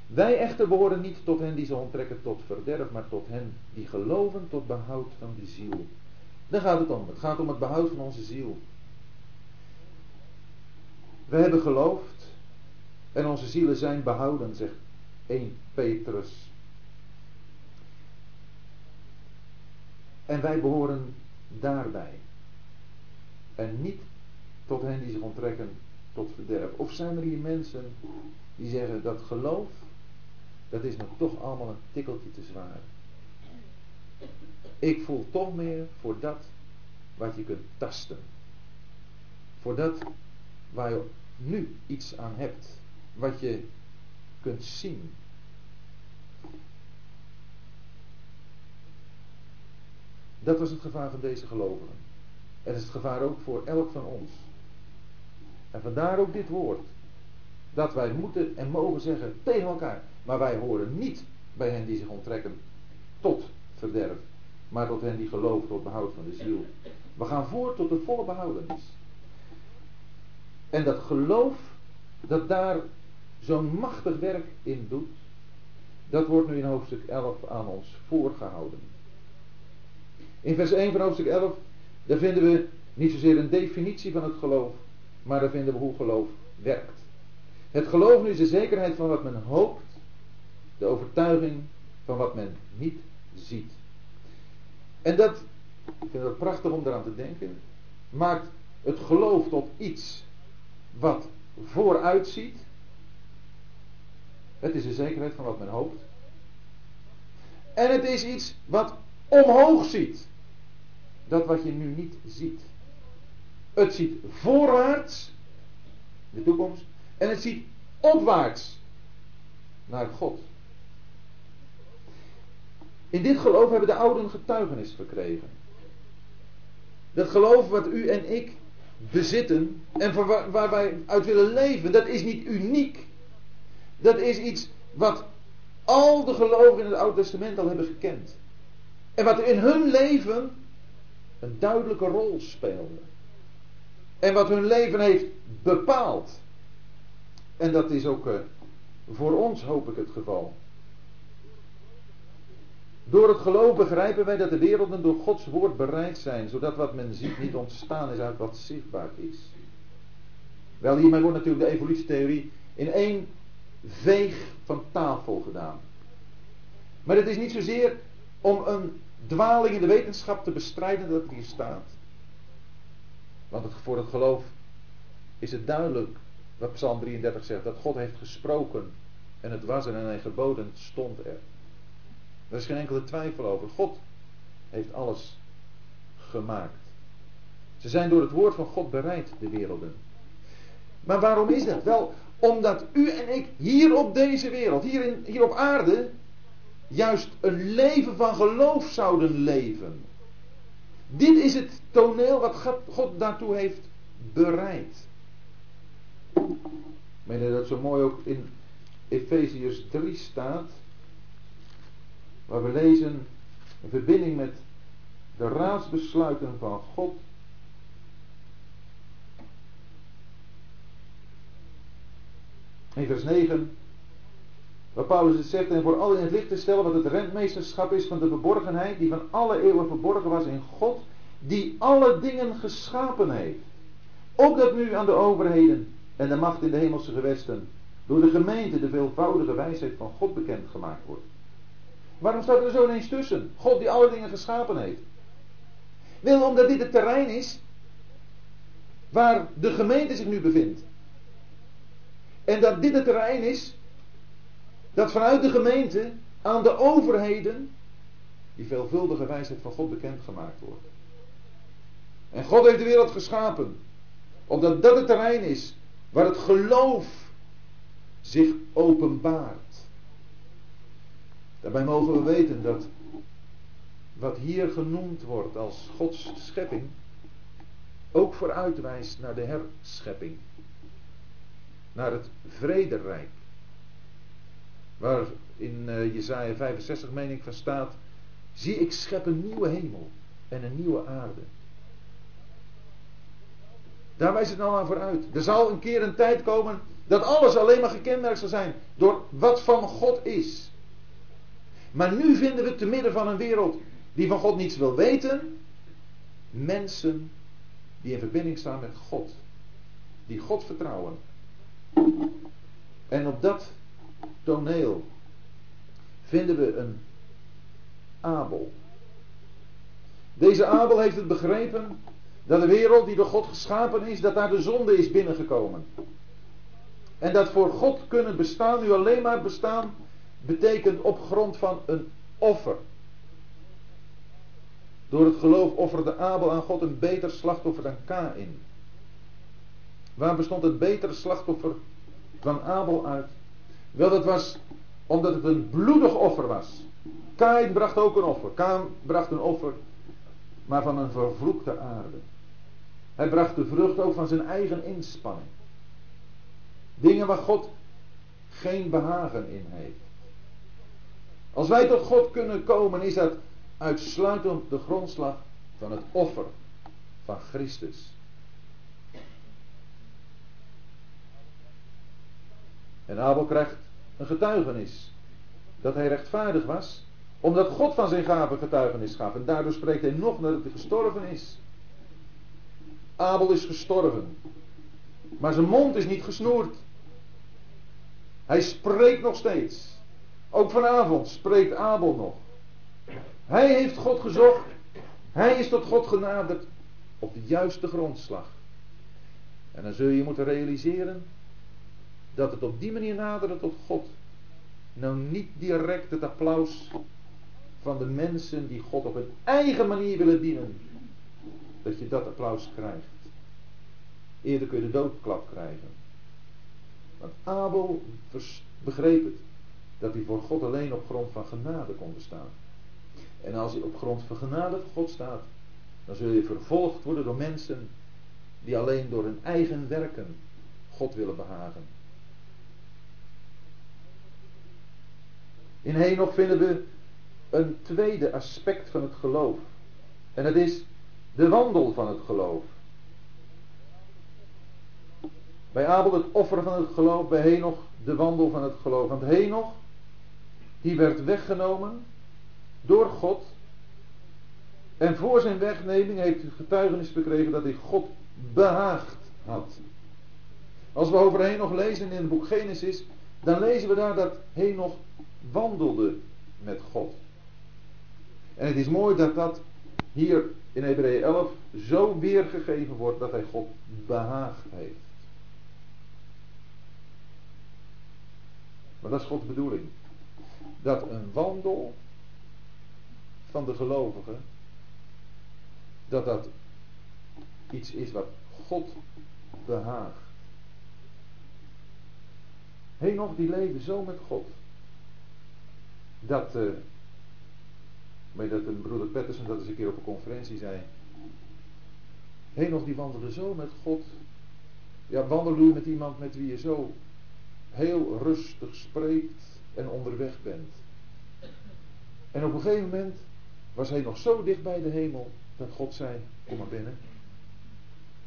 Wij echter behoren niet tot hen die zich onttrekken tot verderf, maar tot hen die geloven tot behoud van de ziel. Daar gaat het om. Het gaat om het behoud van onze ziel. We hebben geloofd en onze zielen zijn behouden, zegt 1 Petrus. En wij behoren daarbij. En niet tot hen die zich onttrekken tot. Of zijn er hier mensen die zeggen dat geloof, dat is me toch allemaal een tikkeltje te zwaar. Ik voel toch meer voor dat wat je kunt tasten. Voor dat waar je nu iets aan hebt. Wat je kunt zien. Dat was het gevaar van deze gelovigen. En is het gevaar ook voor elk van ons. En vandaar ook dit woord. Dat wij moeten en mogen zeggen tegen elkaar. Maar wij horen niet bij hen die zich onttrekken tot verderf. Maar tot hen die geloven tot behoud van de ziel. We gaan voort tot de volle behoudenis. En dat geloof dat daar zo'n machtig werk in doet, dat wordt nu in hoofdstuk 11 aan ons voorgehouden. In vers 1 van hoofdstuk 11, daar vinden we niet zozeer een definitie van het geloof, maar daar vinden we hoe geloof werkt. Het geloof nu is de zekerheid van wat men hoopt, de overtuiging van wat men niet ziet. En dat, ik vind het prachtig om eraan te denken, maakt het geloof tot iets wat vooruit ziet. Het is de zekerheid van wat men hoopt. En het is iets wat omhoog ziet. Dat wat je nu niet ziet. Het ziet voorwaarts, de toekomst, en het ziet opwaarts naar God. In dit geloof hebben de ouden getuigenis verkregen. Dat geloof wat u en ik bezitten en waar, waar wij uit willen leven, dat is niet uniek. Dat is iets wat al de gelovigen in het Oude Testament al hebben gekend. En wat in hun leven een duidelijke rol speelde. En wat hun leven heeft bepaald. En dat is ook uh, voor ons, hoop ik, het geval. Door het geloof begrijpen wij dat de werelden door Gods woord bereid zijn, zodat wat men ziet niet ontstaan is uit wat zichtbaar is. Wel, hiermee wordt natuurlijk de evolutietheorie in één veeg van tafel gedaan. Maar het is niet zozeer om een dwaling in de wetenschap te bestrijden dat het hier staat. Want het, voor het geloof is het duidelijk wat Psalm 33 zegt, dat God heeft gesproken en het was er en hij geboden stond er. Er is geen enkele twijfel over. God heeft alles gemaakt. Ze zijn door het woord van God bereid, de werelden. Maar waarom is dat? Wel, omdat u en ik hier op deze wereld, hier, in, hier op aarde, juist een leven van geloof zouden leven. Dit is het toneel wat God daartoe heeft bereid. Meen dat zo mooi ook in Efeziërs 3 staat. Waar we lezen in verbinding met de raadsbesluiten van God. In vers 9. Waar Paulus het zegt, en voor in het licht te stellen wat het rentmeesterschap is van de verborgenheid, die van alle eeuwen verborgen was in God, die alle dingen geschapen heeft. Opdat nu aan de overheden en de macht in de hemelse gewesten door de gemeente de veelvoudige wijsheid van God bekend gemaakt wordt. Waarom staat er zo ineens tussen? God die alle dingen geschapen heeft. Wel, omdat dit het terrein is waar de gemeente zich nu bevindt. En dat dit het terrein is dat vanuit de gemeente aan de overheden die veelvuldige wijsheid van God bekendgemaakt wordt. En God heeft de wereld geschapen. Omdat dat het terrein is waar het geloof zich openbaart. Daarbij mogen we weten dat wat hier genoemd wordt als Gods schepping ook vooruitwijst naar de herschepping. Naar het vrederijk. Waar in uh, Jezaja 65 meen ik van staat, zie ik schep een nieuwe hemel en een nieuwe aarde. Daar wijst het nou aan vooruit. Er zal een keer een tijd komen dat alles alleen maar gekenmerkt zal zijn door wat van God is. Maar nu vinden we te midden van een wereld die van God niets wil weten, mensen die in verbinding staan met God, die God vertrouwen. En op dat toneel vinden we een Abel. Deze Abel heeft het begrepen dat de wereld die door God geschapen is, dat daar de zonde is binnengekomen. En dat voor God kunnen bestaan, nu alleen maar bestaan, betekent op grond van een offer. Door het geloof offerde Abel aan God een beter slachtoffer dan Kain. Waar bestond het betere slachtoffer van Abel uit? Wel, dat was omdat het een bloedig offer was. Kain bracht ook een offer. Kain bracht een offer, maar van een vervloekte aarde. Hij bracht de vrucht ook van zijn eigen inspanning. Dingen waar God geen behagen in heeft. Als wij tot God kunnen komen, is dat uitsluitend de grondslag van het offer. van Christus. En Abel krijgt een getuigenis dat hij rechtvaardig was, omdat God van zijn gaven getuigenis gaf. En daardoor spreekt hij nog dat hij gestorven is. Abel is gestorven. Maar zijn mond is niet gesnoerd. Hij spreekt nog steeds. Ook vanavond spreekt Abel nog. Hij heeft God gezocht. Hij is tot God genaderd op de juiste grondslag. En dan zul je moeten realiseren dat het op die manier naderen tot God nou niet direct het applaus van de mensen die God op hun eigen manier willen dienen, dat je dat applaus krijgt. Eerder kun je de doodklap krijgen. Want Abel begreep het, dat hij voor God alleen op grond van genade kon bestaan. En als hij op grond van genade voor God staat, dan zul je vervolgd worden door mensen die alleen door hun eigen werken God willen behagen. In Henoch vinden we een tweede aspect van het geloof. En dat is de wandel van het geloof. Bij Abel het offer van het geloof, bij Henoch de wandel van het geloof. Want Henoch, die werd weggenomen door God. En voor zijn wegneming heeft hij getuigenis gekregen dat hij God behaagd had. Als we over Henoch lezen in het boek Genesis, dan lezen we daar dat Henoch wandelde met God. En het is mooi dat dat hier in Hebreeën 11 zo weergegeven wordt dat hij God behaagd heeft. Maar dat is Gods bedoeling. Dat een wandel van de gelovigen, dat dat iets is wat God behaagt. nog die leven zo met God. Dat, uh, dat een broeder Patterson dat eens een keer op een conferentie zei. nog die wandelde zo met God. Ja, wandel met iemand met wie je zo heel rustig spreekt en onderweg bent. En op een gegeven moment was hij nog zo dicht bij de hemel dat God zei: Kom maar binnen.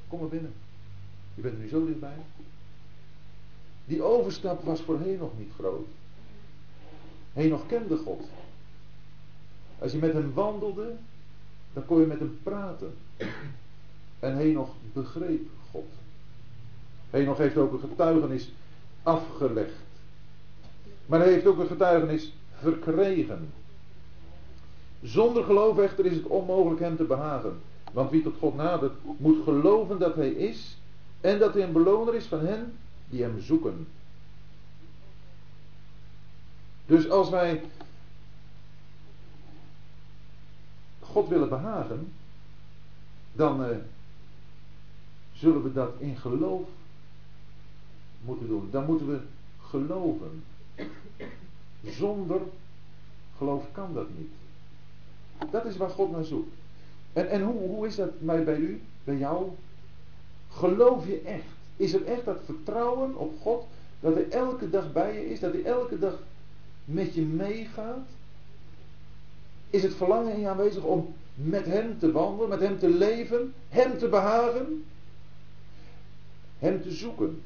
Kom maar binnen. Je bent er nu zo dichtbij. Die overstap was voor nog niet groot. Nog kende God. Als je met hem wandelde, dan kon je met hem praten. En nog begreep God. nog heeft ook een getuigenis afgelegd. Maar hij heeft ook een getuigenis verkregen. Zonder geloof echter is het onmogelijk hem te behagen. Want wie tot God nadert, moet geloven dat hij is en dat hij een beloner is van hen die hem zoeken. Dus als wij God willen behagen, dan uh, zullen we dat in geloof moeten doen. Dan moeten we geloven. Zonder geloof kan dat niet. Dat is waar God naar zoekt. En, en hoe, hoe is dat bij, bij u, bij jou? Geloof je echt? Is er echt dat vertrouwen op God dat hij elke dag bij je is, dat hij elke dag met je meegaat? Is het verlangen in je aanwezig om met hem te wandelen, met hem te leven, hem te behagen, hem te zoeken?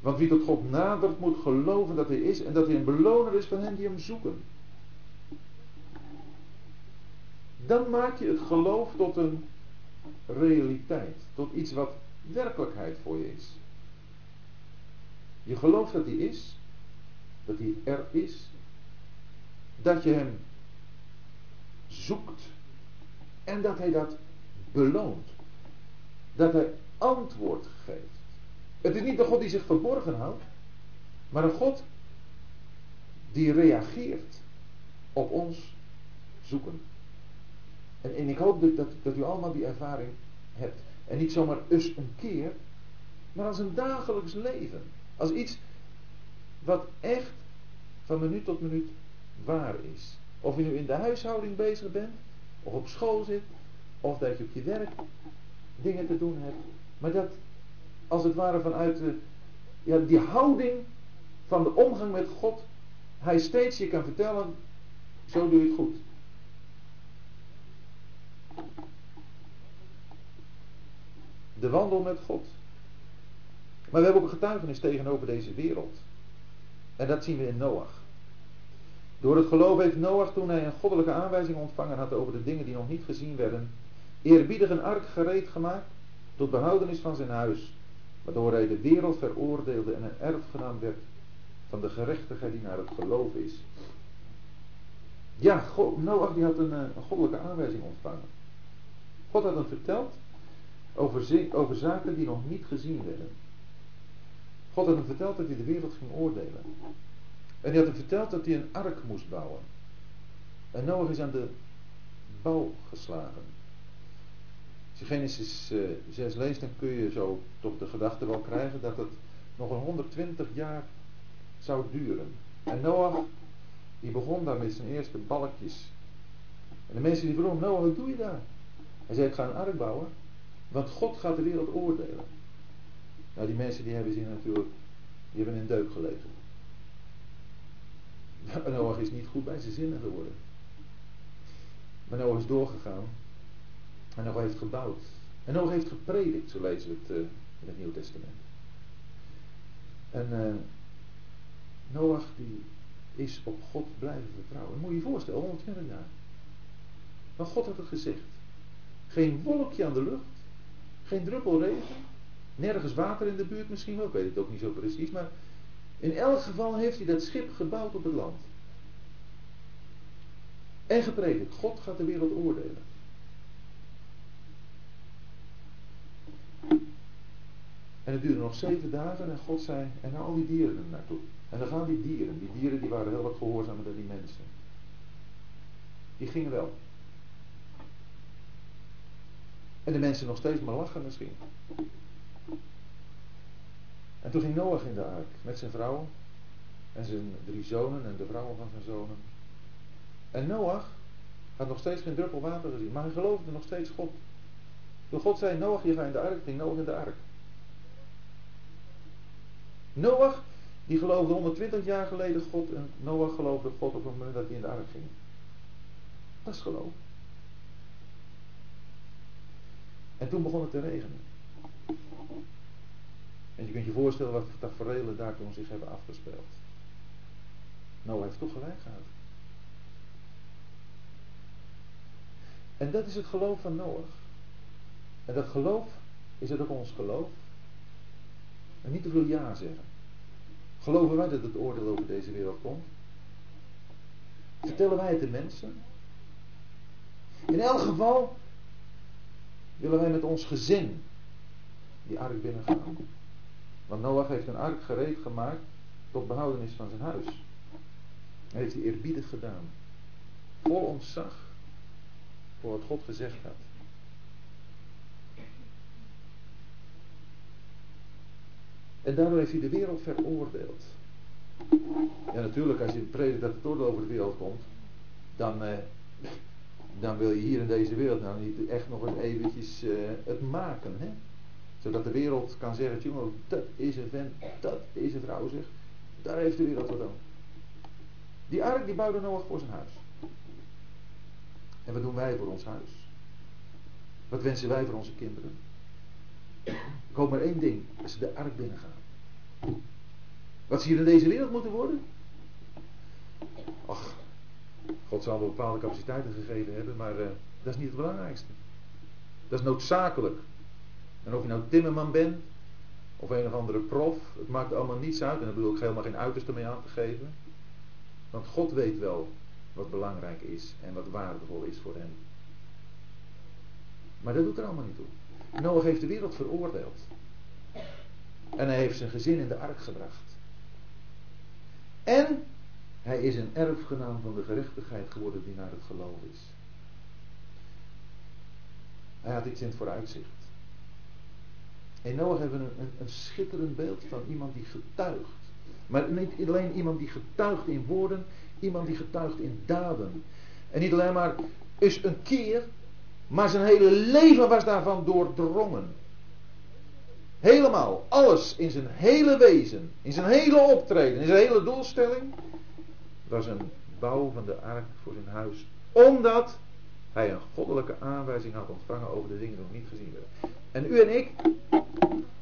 Want wie tot God nadert moet geloven dat hij is en dat hij een beloner is van hen die hem zoeken. Dan maak je het geloof tot een realiteit, tot iets wat werkelijkheid voor je is. Je gelooft dat hij is, dat hij er is, dat je hem zoekt en dat hij dat beloont. Dat hij antwoord geeft. Het is niet de God die zich verborgen houdt, maar een God die reageert op ons zoeken. En, en ik hoop dat, dat, dat u allemaal die ervaring hebt. En niet zomaar eens een keer, maar als een dagelijks leven. Als iets wat echt van minuut tot minuut waar is. Of je nu in de huishouding bezig bent, of op school zit, of dat je op je werk dingen te doen hebt. Maar dat als het ware vanuit de, ja, die houding van de omgang met God, hij steeds je kan vertellen, zo doe je het goed. De wandel met God. Maar we hebben ook een getuigenis tegenover deze wereld. En dat zien we in Noach. Door het geloof heeft Noach, toen hij een goddelijke aanwijzing ontvangen had over de dingen die nog niet gezien werden, eerbiedig een ark gereed gemaakt tot behoudenis van zijn huis, waardoor hij de wereld veroordeelde en een erfgenaam werd van de gerechtigheid die naar het geloof is. Ja, God, Noach die had een, eh, goddelijke aanwijzing ontvangen. God had hem verteld over, over zaken die nog niet gezien werden. God had hem verteld dat hij de wereld ging oordelen. En hij had hem verteld dat hij een ark moest bouwen. En Noach is aan de bouw geslagen. Als je Genesis 6 eh, leest, dan kun je zo toch de gedachte wel krijgen dat het nog een 120 jaar zou duren. En Noach, die begon daar met zijn eerste balkjes. En de mensen die vroegen, Noach, wat doe je daar? Hij zei, ik ga een ark bouwen, want God gaat de wereld oordelen. Nou, die mensen die hebben zich natuurlijk, die hebben in deuk gelegen. [LAUGHS] Noach is niet goed bij zijn zinnen geworden. Maar Noach is doorgegaan. En Noach heeft gebouwd. En Noach heeft gepredikt, zo lezen we het uh, in het Nieuw Testament. En uh, Noach die is op God blijven vertrouwen. Moet je je voorstellen, 120 jaar. Maar God had het gezegd. Geen wolkje aan de lucht. Geen druppel regen. Nergens water in de buurt misschien wel. Ik weet het ook niet zo precies. Maar in elk geval heeft hij dat schip gebouwd op het land. En gepredikt. God gaat de wereld oordelen. En het duurde nog zeven dagen en God zei, en al die dieren er naartoe. En dan gaan die dieren, die dieren die waren heel wat gehoorzamer dan die mensen. Die gingen wel. En de mensen nog steeds maar lachen misschien. En toen ging Noach in de ark met zijn vrouw en zijn drie zonen en de vrouwen van zijn zonen. En Noach had nog steeds geen druppel water gezien, maar hij geloofde nog steeds God. Toen God zei, Noach, je gaat in de ark, ging Noach in de ark. Noach, die geloofde 120 jaar geleden God en Noach geloofde God op het moment dat hij in de ark ging. Dat is geloof. En toen begon het te regenen. En je kunt je voorstellen wat de tafereelen daar toen zich hebben afgespeeld. Noah heeft toch gelijk gehad. En dat is het geloof van Noach. En dat geloof is het ook ons geloof. En niet te veel ja zeggen. Geloven wij dat het oordeel over deze wereld komt? Vertellen wij het de mensen? In elk geval willen wij met ons gezin die ark binnengaan. Want Noach heeft een ark gereed gemaakt tot behoudenis van zijn huis. Heeft hij eerbiedig gedaan. Vol ontzag voor wat God gezegd had. En daardoor heeft hij de wereld veroordeeld. Ja, natuurlijk, als je predikt dat het oordeel over de wereld komt, dan, eh, dan wil je hier in deze wereld nou niet echt nog eens eventjes eh, het maken. Hè? Zodat de wereld kan zeggen, jongen, dat is een vent, dat is een vrouw zeg. Daar heeft de wereld wat aan. Die ark die bouwde Noach voor zijn huis. En wat doen wij voor ons huis? Wat wensen wij voor onze kinderen? Ik hoop maar één ding, dat ze de ark binnengaan. Wat ze hier in deze wereld moeten worden? Ach, God zal wel bepaalde capaciteiten gegeven hebben, maar uh, dat is niet het belangrijkste. Dat is noodzakelijk. En of je nou timmerman bent, of een of andere prof, het maakt allemaal niets uit. En daar bedoel ik helemaal geen uiterste mee aan te geven. Want God weet wel wat belangrijk is en wat waardevol is voor hem. Maar dat doet er allemaal niet toe. Noach heeft de wereld veroordeeld. En hij heeft zijn gezin in de ark gebracht. En hij is een erfgenaam van de gerechtigheid geworden die naar het geloof is. Hij had iets in het vooruitzicht. In Noach hebben we een, een, schitterend beeld van iemand die getuigt. Maar niet alleen iemand die getuigt in woorden, iemand die getuigt in daden. En niet alleen maar is een keer, maar zijn hele leven was daarvan doordrongen. Helemaal, alles in zijn hele wezen, in zijn hele optreden, in zijn hele doelstelling, was een bouw van de ark voor zijn huis. Omdat hij een goddelijke aanwijzing had ontvangen over de dingen die nog niet gezien werden. En u en ik,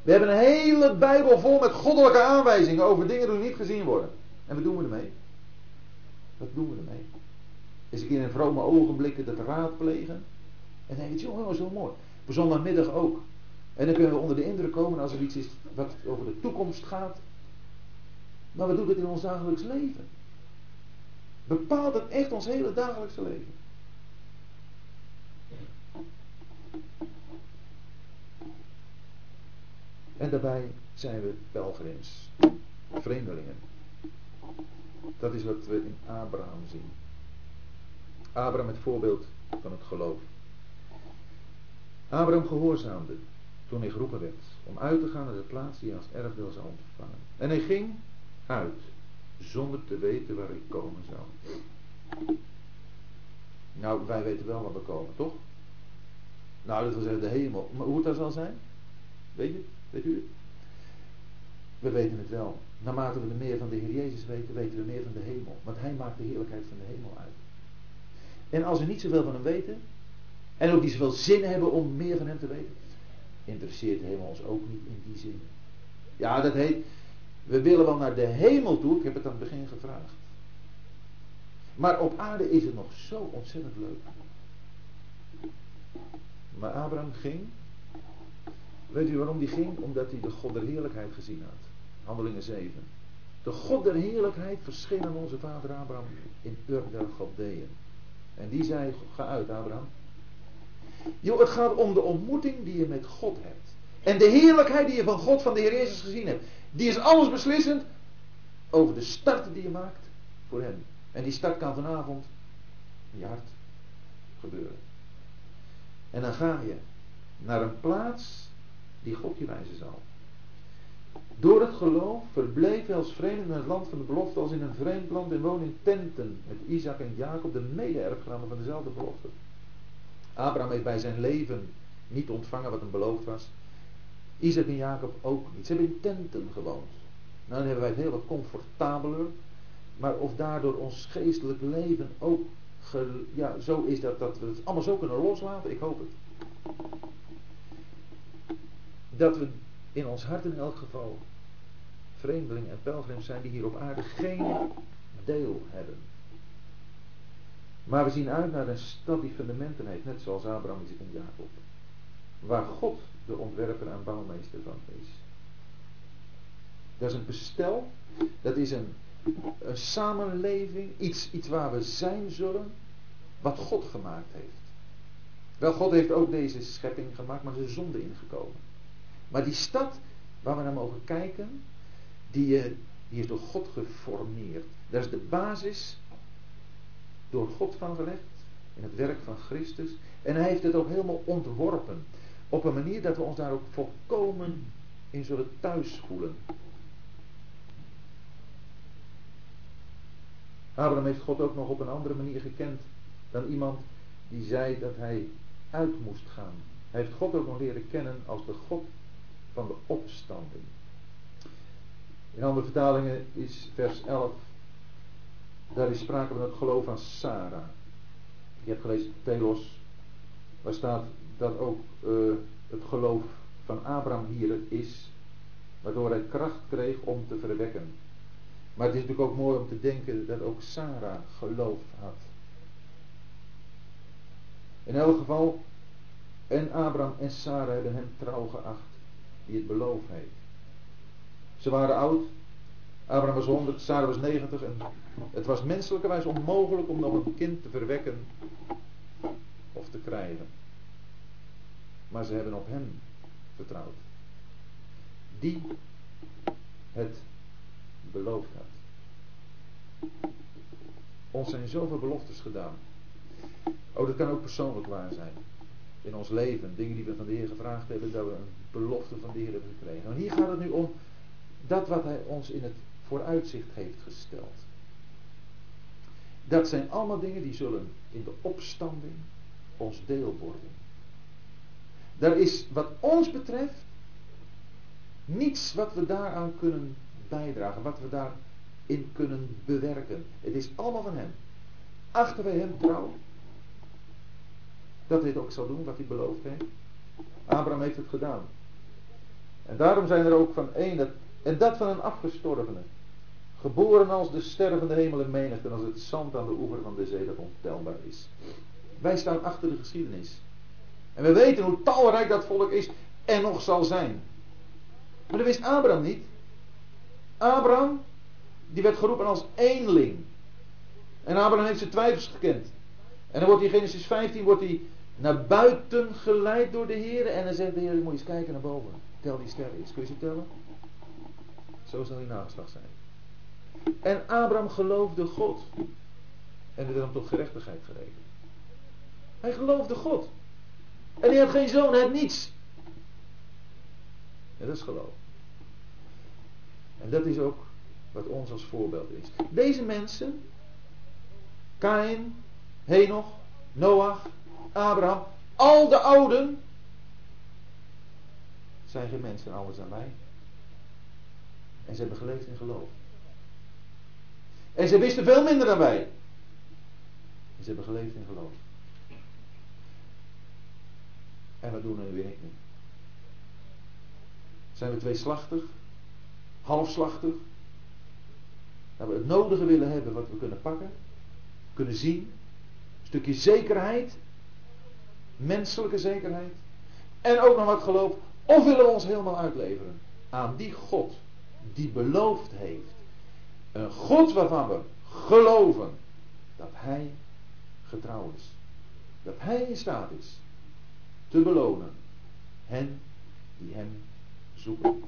we hebben een hele Bijbel vol met goddelijke aanwijzingen over dingen die niet gezien worden. En wat doen we ermee? Wat doen we ermee? Is een keer in vrome ogenblikken dat raadplegen. En denk je, jongen, dat wel mooi. Op zondagmiddag ook. En dan kunnen we onder de indruk komen als er iets is wat over de toekomst gaat. Maar wat doet het in ons dagelijks leven? Bepaalt het echt ons hele dagelijkse leven? En daarbij zijn we pelgrims, vreemdelingen. Dat is wat we in Abraham zien. Abraham het voorbeeld van het geloof. Abraham gehoorzaamde toen hij geroepen werd om uit te gaan naar de plaats die hij als erfdeel zou ontvangen. En hij ging uit, zonder te weten waar hij komen zou. Nou, wij weten wel waar we komen, toch? Nou, dat wil zeggen de hemel. Maar hoe het daar zal zijn? Weet je? Weet u? We weten het wel. Naarmate we meer van de Heer Jezus weten, weten we meer van de hemel. Want Hij maakt de heerlijkheid van de hemel uit. En als we niet zoveel van Hem weten, en ook niet zoveel zin hebben om meer van Hem te weten, interesseert de hemel ons ook niet in die zin. Ja, dat heet, we willen wel naar de hemel toe, ik heb het aan het begin gevraagd. Maar op aarde is het nog zo ontzettend leuk. Maar Abraham ging. Weet u waarom die ging? Omdat hij de God der heerlijkheid gezien had. Handelingen 7. De God der heerlijkheid verscheen aan onze vader Abraham in Ur der Galdeeën. En die zei, ga uit Abraham. Jo, het gaat om de ontmoeting die je met God hebt. En de heerlijkheid die je van God, van de Heer Jezus gezien hebt. Die is alles beslissend over de start die je maakt voor hem. En die start kan vanavond in je hart gebeuren. En dan ga je naar een plaats die God je wijzen zal. Door het geloof verbleef hij als vreemde in het land van de belofte als in een vreemd land en woonde in tenten met Isaac en Jacob, de mede-erfgenamen van dezelfde belofte. Abraham heeft bij zijn leven niet ontvangen wat hem beloofd was. Isaac en Jacob ook niet. Ze hebben in tenten gewoond. Nou, dan hebben wij het heel wat comfortabeler. Maar of daardoor ons geestelijk leven ook ja, zo is dat, dat we het allemaal zo kunnen loslaten, ik hoop het. Dat we in ons hart in elk geval vreemdelingen en pelgrims zijn die hier op aarde geen deel hebben. Maar we zien uit naar een stad die fundamenten heeft, net zoals Abraham, Isaac en Jacob. Waar God de ontwerper en bouwmeester van is. Dat is een bestel, dat is een, een samenleving, iets, iets waar we zijn zullen, wat God gemaakt heeft. Wel, God heeft ook deze schepping gemaakt, maar er is zonde ingekomen. Maar die stad waar we naar mogen kijken, die, eh, die is door God geformeerd. Dat is de basis door God van gelegd in het werk van Christus. En hij heeft het ook helemaal ontworpen. Op een manier dat we ons daar ook volkomen in zullen thuis voelen. Abraham heeft God ook nog op een andere manier gekend dan iemand die zei dat hij uit moest gaan. Hij heeft God ook nog leren kennen als de God van de opstanding. In andere vertalingen is vers 11, daar is sprake van het geloof van Sarah. Je hebt gelezen Telos, waar staat dat ook uh, het geloof van Abraham hier is, waardoor hij kracht kreeg om te verwekken. Maar het is natuurlijk ook mooi om te denken dat ook Sarah geloof had. In elk geval, en Abraham en Sarah hebben hem trouw geacht, die het beloofd heeft. Ze waren oud, Abraham was 100, Sarah was 90 en het was menselijkerwijs onmogelijk om nog een kind te verwekken of te krijgen. Maar ze hebben op hem vertrouwd. Die het beloofd had. Ons zijn zoveel beloftes gedaan. Oh, dat kan ook persoonlijk waar zijn. In ons leven, dingen die we van de Heer gevraagd hebben, dat we een belofte van de Heer hebben gekregen. En hier gaat het nu om dat wat Hij ons in het vooruitzicht heeft gesteld. Dat zijn allemaal dingen die zullen in de opstanding ons deel worden. Er is wat ons betreft niets wat we daaraan kunnen bijdragen, wat we daarin kunnen bewerken. Het is allemaal van Hem. Achten wij Hem trouw, dat hij het ook zal doen wat hij beloofd heeft. Abraham heeft het gedaan. En daarom zijn er ook van één, en dat van een afgestorvene. Geboren als de sterren van de hemel menigte en als het zand aan de oever van de zee dat ontelbaar is. Wij staan achter de geschiedenis. En we weten hoe talrijk dat volk is en nog zal zijn. Maar dat wist Abraham niet. Abraham, die werd geroepen als eenling. En Abraham heeft zijn twijfels gekend. En dan wordt hij in Genesis 15 wordt hij naar buiten geleid door de Heer. En dan zegt de Heer, moet je eens kijken naar boven. Tel die sterren eens. Kun je ze tellen? Zo zal die nageslag zijn. En Abraham geloofde God. En werd hem tot gerechtigheid gerekend. Hij geloofde God. En hij had geen zoon, hij had niets. En dat is geloof. En dat is ook wat ons als voorbeeld is. Deze mensen, Kain, Henoch, Noach, Abraham, al de ouden, zijn geen mensen anders dan wij. En ze hebben geleefd in geloof. En ze wisten veel minder dan wij. En ze hebben geleefd in geloof. En wat doen we nu ik nu? Zijn we tweeslachtig? Halfslachtig? Dat we het nodige willen hebben wat we kunnen pakken? Kunnen zien? Een stukje zekerheid? Menselijke zekerheid? En ook nog wat geloof? Of willen we ons helemaal uitleveren aan die God die beloofd heeft. Een God waarvan we geloven dat Hij getrouw is. Dat Hij in staat is te belonen hen die Hem zoeken.